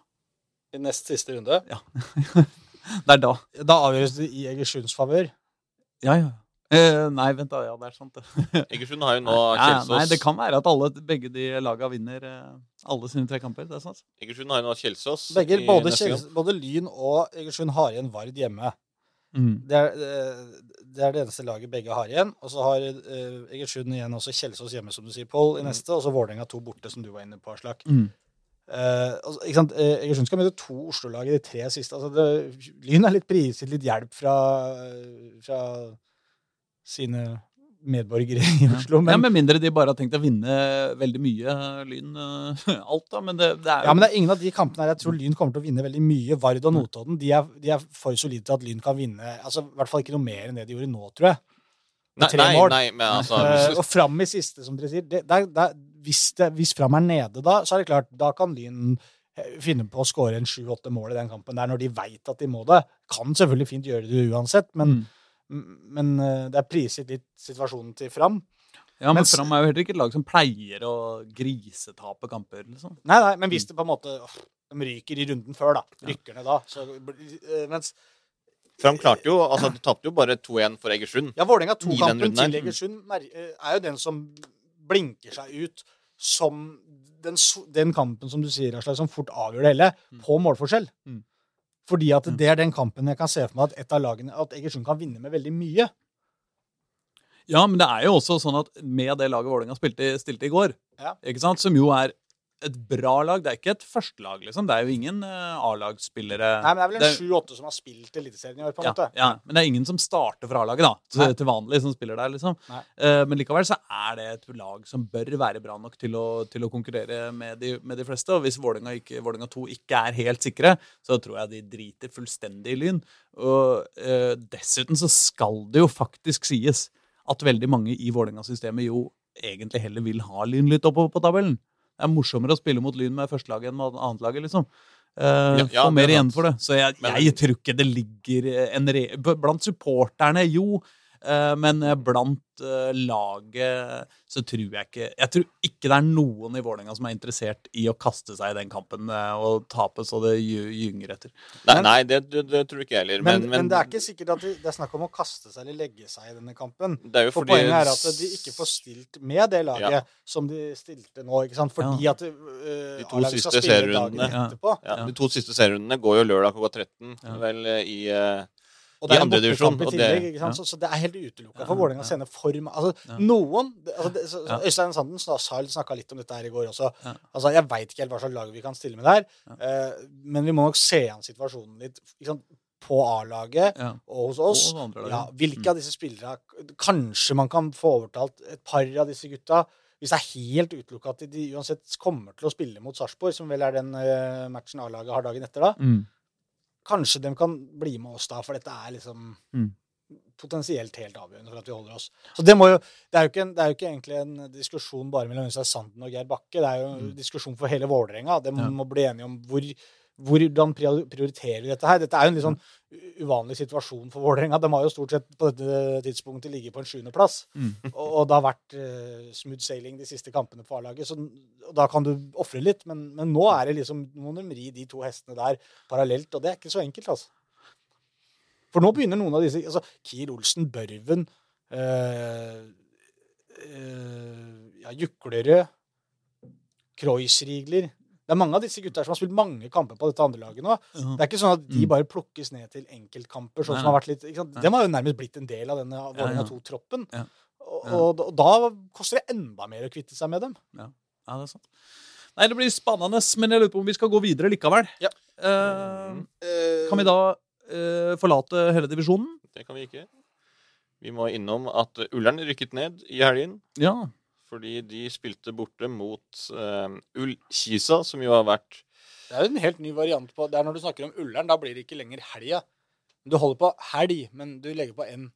I nest siste runde. Det er da. Da avgjøres det i Egersunds favør. Ja, ja. Eh, nei, vent da. Ja, det er sant, det. Egersund har jo nå Kjelsås ja, nei, det kan være at alle, begge de laga vinner alle sine tre kamper. Det er sant. Egersund har jo nå Kjelsås Begge, både, Kjels, både Lyn og Egersund har igjen Vard hjemme. Mm. Det er, eh, det er det eneste laget begge har igjen. Og så har uh, Egersund igjen også Kjelsås hjemme, som du sier, Pål, i neste. Og så Vålerenga to borte, som du var inne på, Aslak. Mm. Uh, altså, ikke sant? Egersund skal møte to Oslo-lag i de tre siste. Altså, det, Lyn er litt prisgitt litt hjelp fra, fra sine medborgere i Oslo. ja, Med mindre de bare har tenkt å vinne veldig mye Lyn eh, alt, da. Men det, det er jo ja, men det er ingen av de kampene her jeg tror Lyn kommer til å vinne veldig mye. Vard og Notodden de er, de er for solide til at Lyn kan vinne. Altså, I hvert fall ikke noe mer enn det de gjorde nå, tror jeg. Nei, tre nei, mål. nei, men altså Eh, og Fram i siste, som dere sier. Det, det, det, hvis, det, hvis Fram er nede da, så er det klart, da kan Lyn eh, finne på å skåre en sju-åtte mål i den kampen der, når de veit at de må det. Kan selvfølgelig fint gjøre det uansett, men, Mm. Men eh, det er prisgitt litt situasjonen til Fram. Ja, men Mens- Fram er jo heller ikke et lag som pleier å grisetape kamper, liksom. Nei, nei, men hvis det på en måte åh, De ryker i runden før, da. Rykker ned da. Så, eh, mens Fram klarte jo Altså, de tapte jo bare 2-1 for Egersund. Ja, Vålerenga I 2-kampen til Egersund eh, er jo den som blinker seg ut som den, den kampen som du sier, Aslak, som fort avgjør det hele, på målforskjell. Mm. Fordi at Mm. det er den kampen jeg kan se for meg at et av lagene, at Egersund kan vinne med veldig mye. Ja, men det er jo også sånn at med det laget Vålerenga stilte, stilte i går, Ja. ikke sant, som jo er et bra lag Det er ikke et førstelag, liksom. Det er jo ingen eh, A-lagsspillere Nei, men det er vel en sju-åtte som har spilt Eliteserien i år, på en ja, måte. ja, men det er ingen som starter for A-laget, da. Til, til vanlig, som spiller der, liksom. Eh, men likevel så er det et lag som bør være bra nok til å, til å konkurrere med de, med de fleste. Og hvis Vålerenga 2 ikke er helt sikre, så tror jeg de driter fullstendig i Lyn. Og uh, dessuten så skal det jo faktisk sies at veldig mange i Vålerenga-systemet jo egentlig heller vil ha Lyn litt oppover på tabellen. Det er morsommere å spille mot Lyn med førstelaget enn med annetlaget, liksom. Uh, Ja, ja, Få mer er igjen for det. Så jeg, jeg tror ikke det ligger en re... Blant supporterne, jo. Eh, men eh, blant eh, laget så tror jeg ikke Jeg tror ikke det er noen i Vålerenga som er interessert i å kaste seg i den kampen og tape så det gynger etter. Nei, nei det, det, det tror ikke jeg heller. Men, Men, men, det er ikke sikkert at det, er snakk om å kaste seg eller legge seg i denne kampen. det er jo For fordi poenget er at de ikke får stilt med det laget Ja. som de stilte nå. ikke sant? Fordi at uh, De to siste serierundene. ja, Ja. De to siste serierundene går jo lørdag klokka 13, Ja. vel, i eh, Og det I er andre divisjon, i tillegg. det- Ja. Så, så det er helt utelukka Ja, for Vålerenga å sende form altså, Ja. Noen det- altså, det, så, Ja. Øystein Sanden snakka litt om dette her i går også. Ja. Altså, Jeg veit ikke helt hva slags lag vi kan stille med der, Ja. eh, men vi må nok se an situasjonen litt liksom, på A-laget Ja. og hos oss. Og hvilke Mm. av disse spillerne Kanskje man kan få overtalt et par av disse gutta. Hvis det er helt utelukka at de uansett kommer til å spille mot Sarpsborg, som vel er den eh, matchen A-laget har dagen etter, da. Mm. Kanskje de kan bli med oss da, for dette er liksom Mm. potensielt helt avgjørende for at vi holder oss. Så det, må jo, det, er ikke en, det er jo ikke egentlig en diskusjon bare mellom Øystein Sanden og Geir Bakke. Det er jo en Mm. diskusjon for hele Vålerenga. De Ja. må bli enige om hvor, hvordan prioriterer vi dette her. Dette er jo en litt sånn uvanlig situasjon for Vålerenga. De har jo stort sett på dette tidspunktet ligget på en sjuendeplass. Mm. Og, og det har vært uh, smooth sailing de siste kampene på A-laget. Så da kan du ofre litt. Men, men nå er det liksom, nå må de ri de to hestene der parallelt, og det er ikke så enkelt, altså. For nå begynner noen av disse altså Kiel Olsen, Børven øh, øh, ja, Juklerød, Kreuzrigler Det er mange av disse gutta som har spilt mange kamper på dette andre laget nå. Det er ikke sånn at de Mm. bare plukkes ned til enkeltkamper. sånn Nei, som har vært litt, ikke sant? De har jo nærmest blitt en del av denne Vålerenga ja. 2-troppen. Ja. Og, Ja. og, og da koster det enda mer å kvitte seg med dem. Ja, det er sant. Nei, det blir spennende, men jeg lurer på om vi skal gå videre likevel. Ja. Uh, kan vi da eh, forlate hele divisjonen? Det kan vi ikke. Vi må innom at Ullern rykket ned i helgen. Ja. Fordi de spilte borte mot eh, Ullkisa, som jo har vært Det er jo en helt ny variant på Det er når du snakker om Ullern, da blir det ikke lenger helga. Du holder på helg, men du legger på N.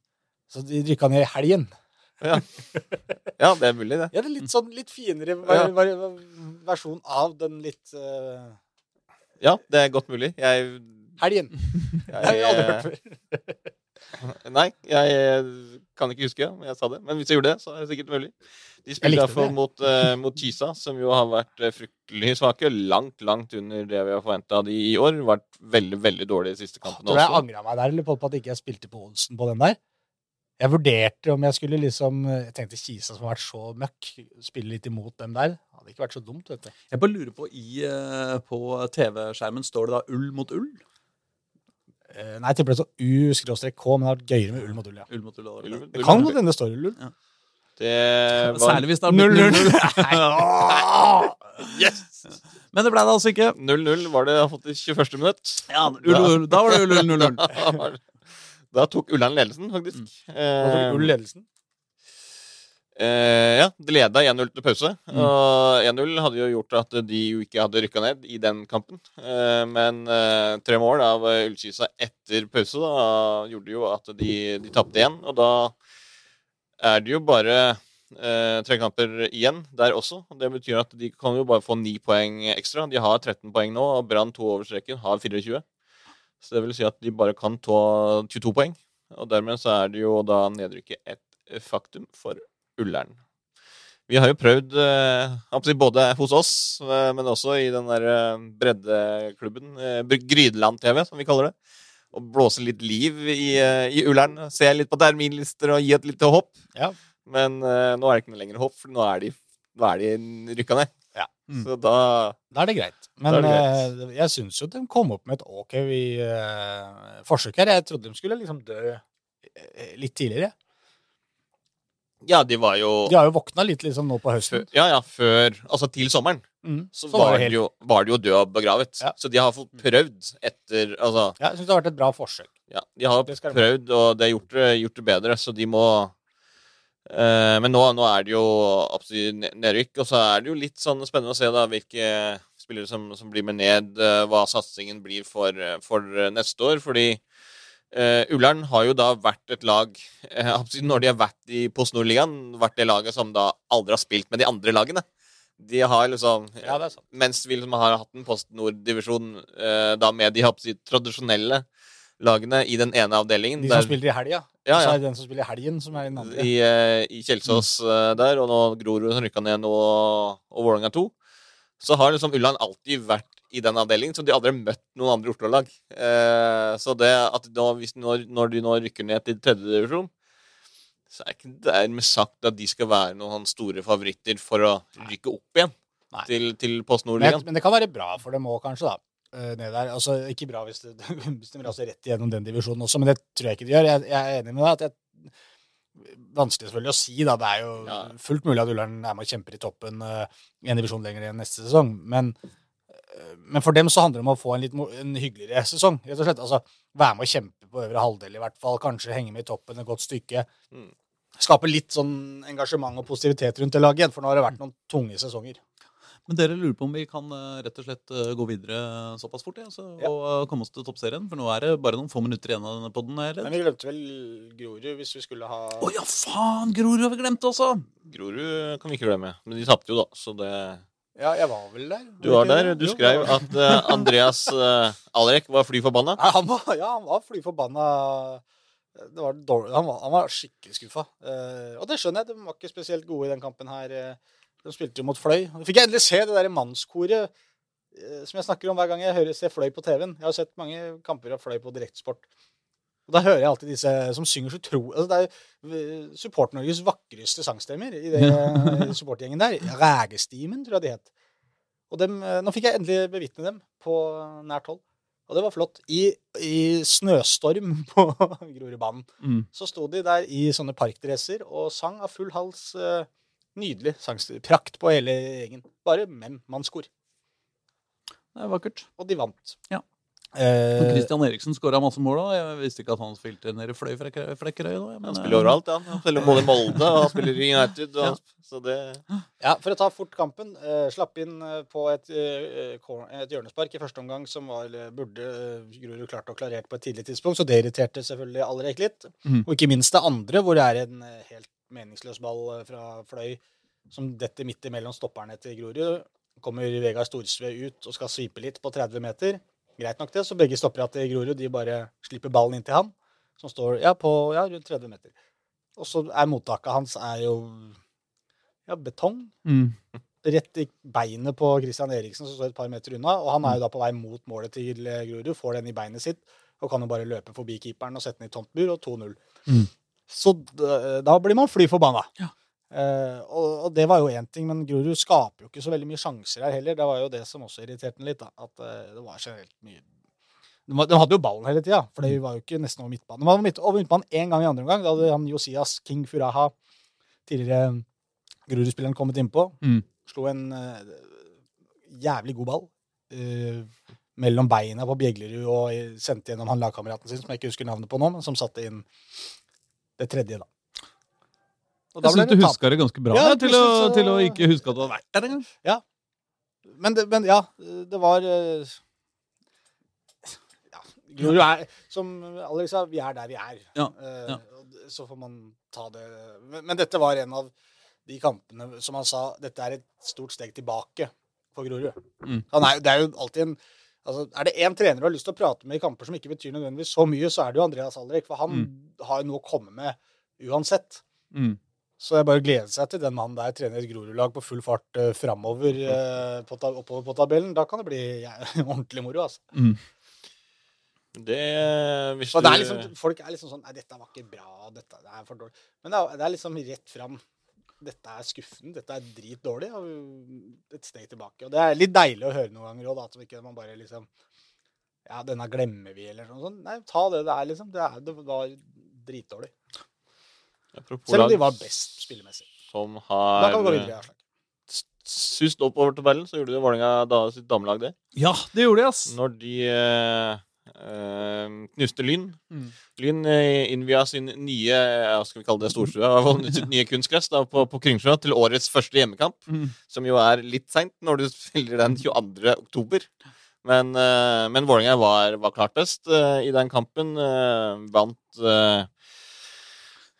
Så de drikka ned i helgen. Ja, ja det er mulig, det. Ja, det er litt sånn litt finere var, Ja. var, versjon av den litt uh, Ja, det er godt mulig. Jeg, helgen. Det har vi aldri hørt før. Nei, jeg kan ikke huske om jeg sa det. Men hvis jeg gjorde det, så er det sikkert mulig. De spiller derfor iallfall mot, uh, mot Kisa, som jo har vært eh, fryktelig svake. Langt, langt under det vi har forventa av de i år. Vært veldig, veldig dårlige de siste kampene Tror du jeg også. angra meg der eller på at ikke jeg spilte på Olsen på den der? Jeg vurderte om jeg skulle liksom Jeg tenkte Kisa som har vært så møkk, spille litt imot dem der. Hadde ikke vært så dumt, vet du. Jeg bare lurer på, i, eh, på TV-skjermen står det da ull mot ull? Eh, Nei, jeg tipper det står U-K, men det hadde vært gøyere med ull mot ull, ja. Ull mot ull. da. Ull- Det kan godt hende det står ull. Det var Særlig hvis det har blitt 0-0. Yes! Men det ble det altså ikke. 0-0 var det fått i 21. minutt. Ja, ull, ull, da var det ull, ull, 0-0. Da tok Ullern ledelsen, faktisk. Da tok Eh, ull ledelsen. Eh, ja, det leda 1-0 til pause. Mm. Og 1-0 hadde jo gjort at de jo ikke hadde rykka ned i den kampen. Eh, men eh, tre mål av Ullkisa etter pause da, gjorde jo at de, de tapte igjen. Og da er det jo bare eh, tre kamper igjen der også. Og Det betyr at de kan jo bare få ni poeng ekstra. De har 13 poeng nå, og Brann to over streken har 24. Så det vil si at de bare kan ta 22 poeng. Og dermed så er det jo da nedrykket et faktum for Ullern. Vi har jo prøvd eh, både hos oss, eh, men også i den der eh, breddeklubben, eh, Grydeland-TV, som vi kaller det, å blåse litt liv i, i Ullern. Se litt på terminlister og gi et lite hopp. Ja. Men nå er det ikke noe lenger hopp, for nå er de, nå er de rykka ned. Ja. Mm. Så da Da er det greit. Men det greit. jeg syns jo de kom opp med et ok uh, forsøk her. Jeg trodde de skulle liksom dø litt tidligere. Ja, de var jo De har jo våkna litt liksom nå på før, høsten. Ja, ja, før Altså til sommeren. Mm. Så, Så var, det de helt- jo, var de jo død og begravet. Ja. Så de har fått prøvd etter Altså Ja, jeg syns det har vært et bra forsøk. Ja, de har Det de prøvd, og det har gjort gjort det bedre, så de må eh, Men nå, nå er det jo absolutt nedrykk, og så er det jo litt sånn spennende å se da hvilke spillere som, som blir med ned, eh, hva satsingen blir for, eh, for eh, neste år. Fordi eh, Ullern har jo da vært et lag uh, Når de har vært i Post Nord-ligaen, vært det laget som da aldri har spilt med de andre lagene. De har liksom Ja, det er sant. mens vi liksom har hatt en Post Nord-divisjon uh, da med de håper tradisjonelle lagene i den ene avdelingen. De der- som spiller i helga. Ja, ja. så er det den som spiller i helgen, som er i den andre. i, eh, i Kjelsås eh, der, og nå Grorud som rykka ned nå, og Vålerenga 2. Så har liksom Ulland alltid vært i den avdelingen, så de aldri har møtt noen andre Oslo-lag. Eh, så det at da, hvis, når, når de nå rykker ned til tredje divisjon, så er ikke dermed sagt at de skal være noen store favoritter for å rykke opp igjen Nei. til, til Post Nord-ligaen. men det kan være bra for dem òg, kanskje. da. eh, Ned der. Altså, ikke bra hvis, det, hvis de raser rett igjennom den divisjonen også, men det tror jeg ikke de gjør. Jeg, jeg er enig med deg. at jeg Vanskelig selvfølgelig å si. da, Det er jo Ja. fullt mulig at Ullern er med og kjemper i toppen uh, en divisjon lenger igjen neste sesong. Men, men for dem så handler det om å få en litt en hyggeligere sesong. rett og slett. Altså, Være med å kjempe på øvre halvdel, i hvert fall. Kanskje henge med i toppen et godt stykke. Mm. Skape litt sånn engasjement og positivitet rundt det laget igjen, for nå har det vært noen tunge sesonger. Men dere lurer på om vi kan eh, rett og slett eh, gå videre såpass fort ja, så, Ja. og eh, komme oss til toppserien? For nå er det bare noen få minutter igjen av denne podden. er Men vi glemte vel Grorud, hvis vi skulle ha Å ja, faen! Grorud har vi glemt også! Grorud kan vi ikke glemme. Men de tapte jo, da. Så det Ja, jeg var vel der. Du var der. Du skrev at uh, Andreas uh, Alrek var fly forbanna. Nei, han var, ja, han var fly forbanna. Det var. Han, var, han var skikkelig skuffa. Uh, og det skjønner jeg. De var ikke spesielt gode i den kampen her. eh. De spilte jo mot Fløy. Og fikk jeg endelig se det der mannskoret eh, som jeg snakker om hver gang jeg hører, ser Fløy på TV-en. Jeg har sett mange kamper av Fløy på direktesport. Og da hører jeg alltid disse som synger så tro... Altså, det er eh, Support-Norges vakreste sangstemmer i det i supportgjengen der. Rægestimen, tror jeg de het. Og dem, eh, nå fikk jeg endelig bevitne dem på nært hold. Og det var flott. I, i snøstorm på Grorudbanen Mm. så sto de der i sånne parkdresser og sang av full hals. eh, nydelig sangstil. Prakt på hele gjengen. Bare menn, mannskor. Det er vakkert. Og de vant. Ja. Eh, Christian Eriksen skåra masse mål òg. Jeg visste ikke at han spilte nede i Fløy-Flekkerøy. Han spiller overalt, ja. Han spiller både i Molde, og han spiller i United. Og, Ja. Så det Ja, For å ta fort kampen. Eh, slapp inn eh, på et, eh, et hjørnespark i første omgang som var, burde eh, Grorud klart å klarert på et tidlig tidspunkt, så det irriterte selvfølgelig Allrek litt. Mm. Og ikke minst det andre, hvor det er en eh, helt meningsløs ball eh, fra Fløy som detter midt imellom stopperne til Grorud. Kommer Vegard Storsve ut og skal svipe litt på 30 meter. Greit nok det, så begge stopper at Grorud de bare slipper ballen inn til han, som står ja, på ja, rundt 30 meter. Og så er mottaket hans er jo ja, betong Mm. rett i beinet på Christian Eriksen, som står et par meter unna. Og han er jo da på vei mot målet til eh, Grorud, får den i beinet sitt og kan jo bare løpe forbi keeperen og sette den i tomt bur, og 2-0. Mm. Så da, da blir man fly forbanna. Ja. Eh, og, og det var jo én ting, men Grorud skaper jo ikke så veldig mye sjanser her heller. Det var jo det som også irriterte den litt, da, at uh, det var generelt mye de, de hadde jo ballen hele tida, for det var jo ikke nesten over midtbanen. De var midt, over midtbanen én gang i andre omgang. Da hadde han Josias King Furaha, tidligere Grorud-spilleren, kommet innpå. Mm. Slo en uh, jævlig god ball mellom beina på Bjeglerud og sendte gjennom han lagkameraten sin, som jeg ikke husker navnet på nå, men som satte inn det tredje, da. Jeg syns du huska det ganske bra Ja, jeg, til, å, til å ikke huske at du hadde vært der engang. Men, det, men ja, det var eh, ja, Grorud er, som Alex sa, vi er der vi er. Ja, Eh, ja. Så får man ta det men, men dette var en av de kampene som han sa dette er et stort steg tilbake for Grorud. Mm. Han er, det er jo alltid en altså, Er det én trener du har lyst til å prate med i kamper som ikke betyr nødvendigvis så mye, så er det jo Andreas Alrik. For han har jo noe å komme med uansett. Mm. Så jeg bare gleder seg til den mannen der trener et Grorud-lag på full fart uh, framover uh, på ta oppover på tabellen. Da kan det bli ja, ordentlig moro, altså. Mm. Det Hvis Og er du liksom, folk er liksom sånn Nei, dette var ikke bra. Dette det er for dårlig. Men det er, det er liksom rett fram. Dette er skuffende. Dette er dritdårlig. Og et steg tilbake. Og det er litt deilig å høre noen ganger òg, at ikke man bare liksom Ja, denne glemmer vi, eller noe sånt. Nei, ta det det er, liksom. Det, er, det var dritdårlig. Apropos Selv om de var best spillemessig. som Da har kan vi gå videre. Aslak. sust oppover tabellen, så gjorde jo Vålerenga da sitt damelag det. Ja, det gjorde de, ass. Når de eh, eh, knuste Lyn. Mm. Lyn eh, innvia sin nye hva skal vi kalle det fall sitt nye kunstgress da, på, på Kringsjø til årets første hjemmekamp. Mm. Som jo er litt seint når du spiller den 22. oktober. Men, uh, men Vålerenga var, var klart best eh, i den kampen. eh, vant eh,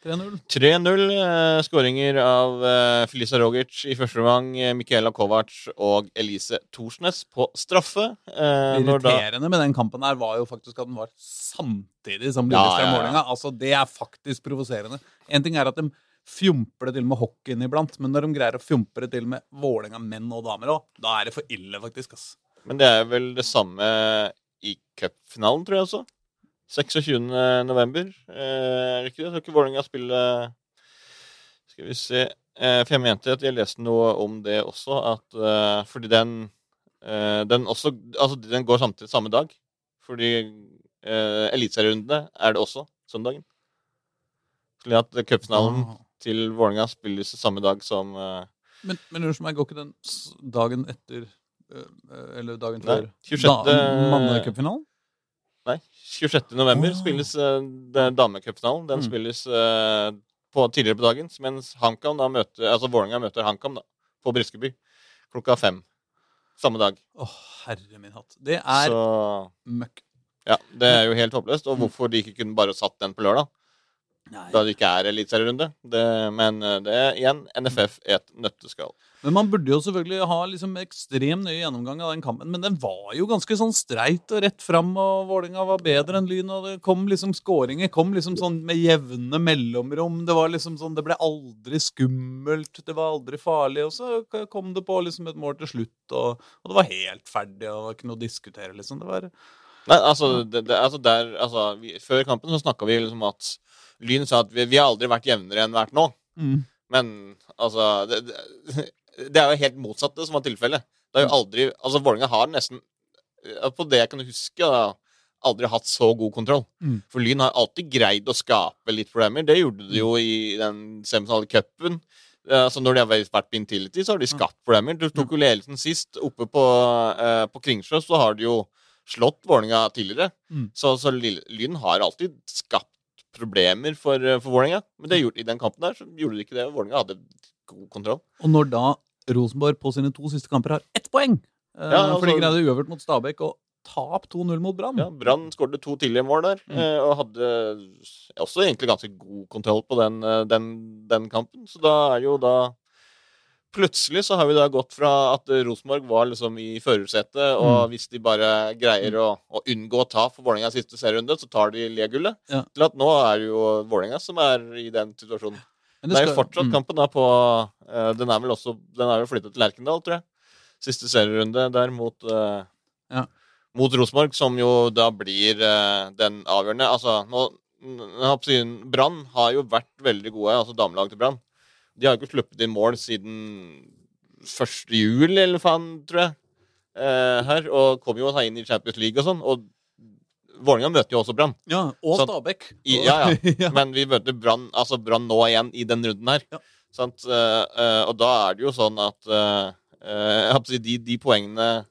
3-0. 3-0. eh, Skåringer av eh, Felisa Rogic i første omgang, eh, Michaela Kovac og Elise Thorsnes på straffe. Eh, Det når da, irriterende med den kampen her var jo faktisk at den var samtidig som Lillestrøm ja, ja. ja. Altså, det er faktisk provoserende. En ting er at de fjomper det til med hockeyen iblant, men når de greier å fjompe det til med Vålerenga menn og damer òg, da er det for ille, faktisk. ass. men det er vel det samme i cupfinalen, tror jeg også. 26. november. Eh, det det? Skal ikke Vålerenga spiller Skal vi se eh, For jeg mente at jeg leste noe om det også, at eh, fordi den eh, Den også Altså, den går samtidig samme dag. Fordi eh, eliteserierundene er det også søndagen. Fordi at cupfinalen Ah. til Vålerenga spilles samme dag som eh, Men, men unnskyld meg, går ikke den dagen etter øh, øh, Eller dagen før 26. da- mannecupfinalen? Nei, 26. november Å, spilles uh, damecupfinalen. Den Mm. spilles uh, på, tidligere på dagen, mens HamKam da møter, altså Vålerenga møter HamKam på Briskeby klokka fem samme dag. Å, herre min hatt. Det er Så møkk. ja, det er jo helt håpløst. Og hvorfor de ikke kunne bare satt den på lørdag, Nei. da det ikke er eliteserierunde. Men eh, det er igjen NFF et nøtteskall. Men man burde jo selvfølgelig ha liksom ekstremt nøye gjennomgang av den kampen. Men den var jo ganske sånn streit og rett fram, og Vålerenga var bedre enn Lyn. Og det kom liksom skåringer kom liksom sånn med jevne mellomrom. Det var liksom sånn, det ble aldri skummelt, det var aldri farlig. Og så kom det på liksom et mål til slutt, og, og det var helt ferdig, og det var ikke noe å diskutere, liksom. Det var Nei, altså, det, det, altså der, altså vi, Før kampen så snakka vi liksom at Lyn sa at vi, vi har aldri vært jevnere enn vært nå. Mm. Men altså det, det, er jo helt motsatt det som var tilfellet. Det er jo aldri Altså, Vålerenga har nesten På det jeg kan huske, da, aldri hatt så god kontroll. Mm. For Lyn har alltid greid å skape litt problemer. Det gjorde de jo i den semifinalecupen. Altså når de har vært på Intility, så har de skapt problemer. Du tok jo ledelsen sist. Oppe på, eh, på Kringsjø så har de jo slått Vålerenga tidligere. Mm. Så, så Lyn har alltid skapt problemer for, eh, for Vålerenga. Men det gjorde, i den kampen der så gjorde de ikke det. Vålerenga hadde god kontroll. Og når da Rosenborg på sine to siste kamper har ett poeng eh, Ja, altså- For de greide uavgjort mot Stabæk og tap 2-0 mot Brann. Ja, Brann skåret to tidlige mål der, Mm. eh, og hadde også egentlig ganske god kontroll på den, den, den kampen. Så da er jo da Plutselig så har vi da gått fra at Rosenborg var liksom i førersetet, og Mm. hvis de bare greier å, å unngå tap for Vålerenga siste serierunde, så tar de legullet. Ja. Til at nå er det jo Vålerenga som er i den situasjonen. Men Det er jo fortsatt mm. kampen da på uh, Den er vel også Den er jo flyttet til Lerkendal, tror jeg. Siste serierunde der mot uh, Ja. Mot Rosenborg, som jo da blir uh, den avgjørende. Altså, nå å Brann har jo vært veldig gode, altså damelaget til Brann. De har jo ikke sluppet inn mål siden 1. juli, eller faen, tror jeg. eh, her, Og kom jo seg inn i Champions League og sånn. Og Vålerenga møter jo også Brann. Ja, og Sånn- Stabæk. I- ja, ja. Men vi møter Brann altså Brann nå igjen i den runden her. Ja. Sant? Eh, og da er det jo sånn at eh, eh, de, de poengene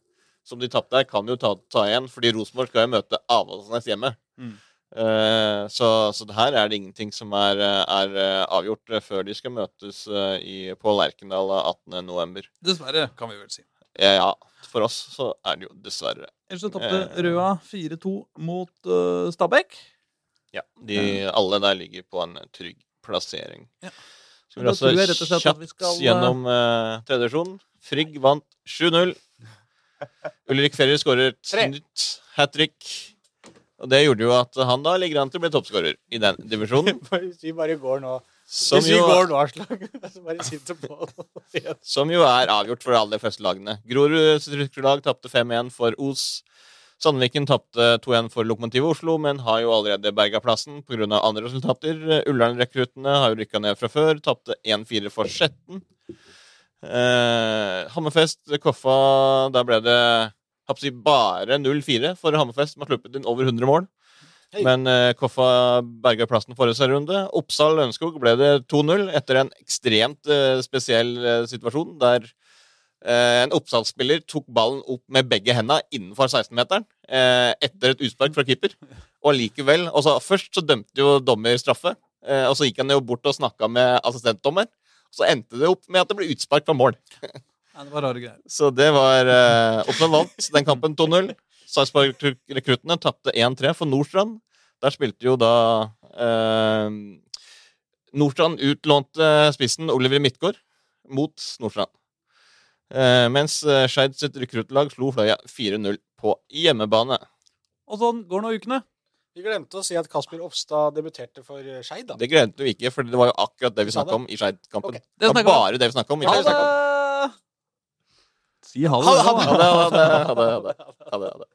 som de tapte her, kan jo ta, ta igjen, fordi Rosenborg skal jo møte Avaldsnes hjemme. Mm. Eh, så, så det her er det ingenting som er, er eh, avgjort eh, før de skal møtes i, på Lerkendal 18.11. Dessverre, kan vi vel si. Ja, ja, for oss så er det jo dessverre. Ellers så tapte. Røa 4-2 mot uh, Stabæk. Ja, de, alle der ligger på en trygg plassering. Ja. Skal vi også at kjapt skal, gjennom uh, tredjesjonen. Frigg vant 7-0. Ulrik Ferrer skårer hat trick. Og det gjorde jo at han da ligger an til å bli toppskårer i den divisjonen. Hvis vi bare går nå Som Hvis vi jo, går nå, Aslak, så bare sitter på som jo er avgjort for alle de fleste lagene. Grorud lag tapte 5-1 for Os. Sandviken tapte 2-1 for Lokomotivet Oslo, men har jo allerede berga plassen pga. andre resultater. Ullern-rekruttene har jo rykka ned fra før. Tapte 1-4 for Skjetten. Eh, Hammerfest, Koffa, der ble det si, bare 0-4 for Hammerfest, som har sluppet inn over 100 mål. Hei. Men uh, Koffa berga plassen forrige serierunde. Oppsal Lønnskog ble det 2-0 etter en ekstremt uh, spesiell uh, situasjon der en Oppsal-spiller tok ballen opp med begge hendene innenfor 16-meteren eh, etter et utspark fra keeper. Og likevel altså Først så dømte jo dommer straffe, og så gikk han jo bort og snakka med assistentdommer. Så endte det opp med at det ble utspark fra mål. Nei, det var rare greier. Så det var uh, Oppland vant den kampen 2-0. Sarpsborg-rekruttene tapte 1-3 for Nordstrand. Der spilte jo da uh, Nordstrand utlånte spissen Oliver Midtgaard mot Nordstrand. Uh, mens eh, Skeid sitt rekruttlag slo Fløya 4-0 på hjemmebane. Og sånn går nå ukene. Vi glemte å si at Kasper Ofstad debuterte for eh, Skeid. da. Det glemte vi ikke, for det var jo akkurat det vi snakka om i Skeid-kampen. Okay. Det Det var bare det vi snakka om. i det! Si ha det. Ha- det.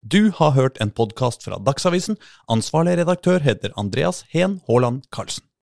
Du har hørt en podkast fra Dagsavisen. Ansvarlig redaktør heter Andreas Heen Haaland Karlsen.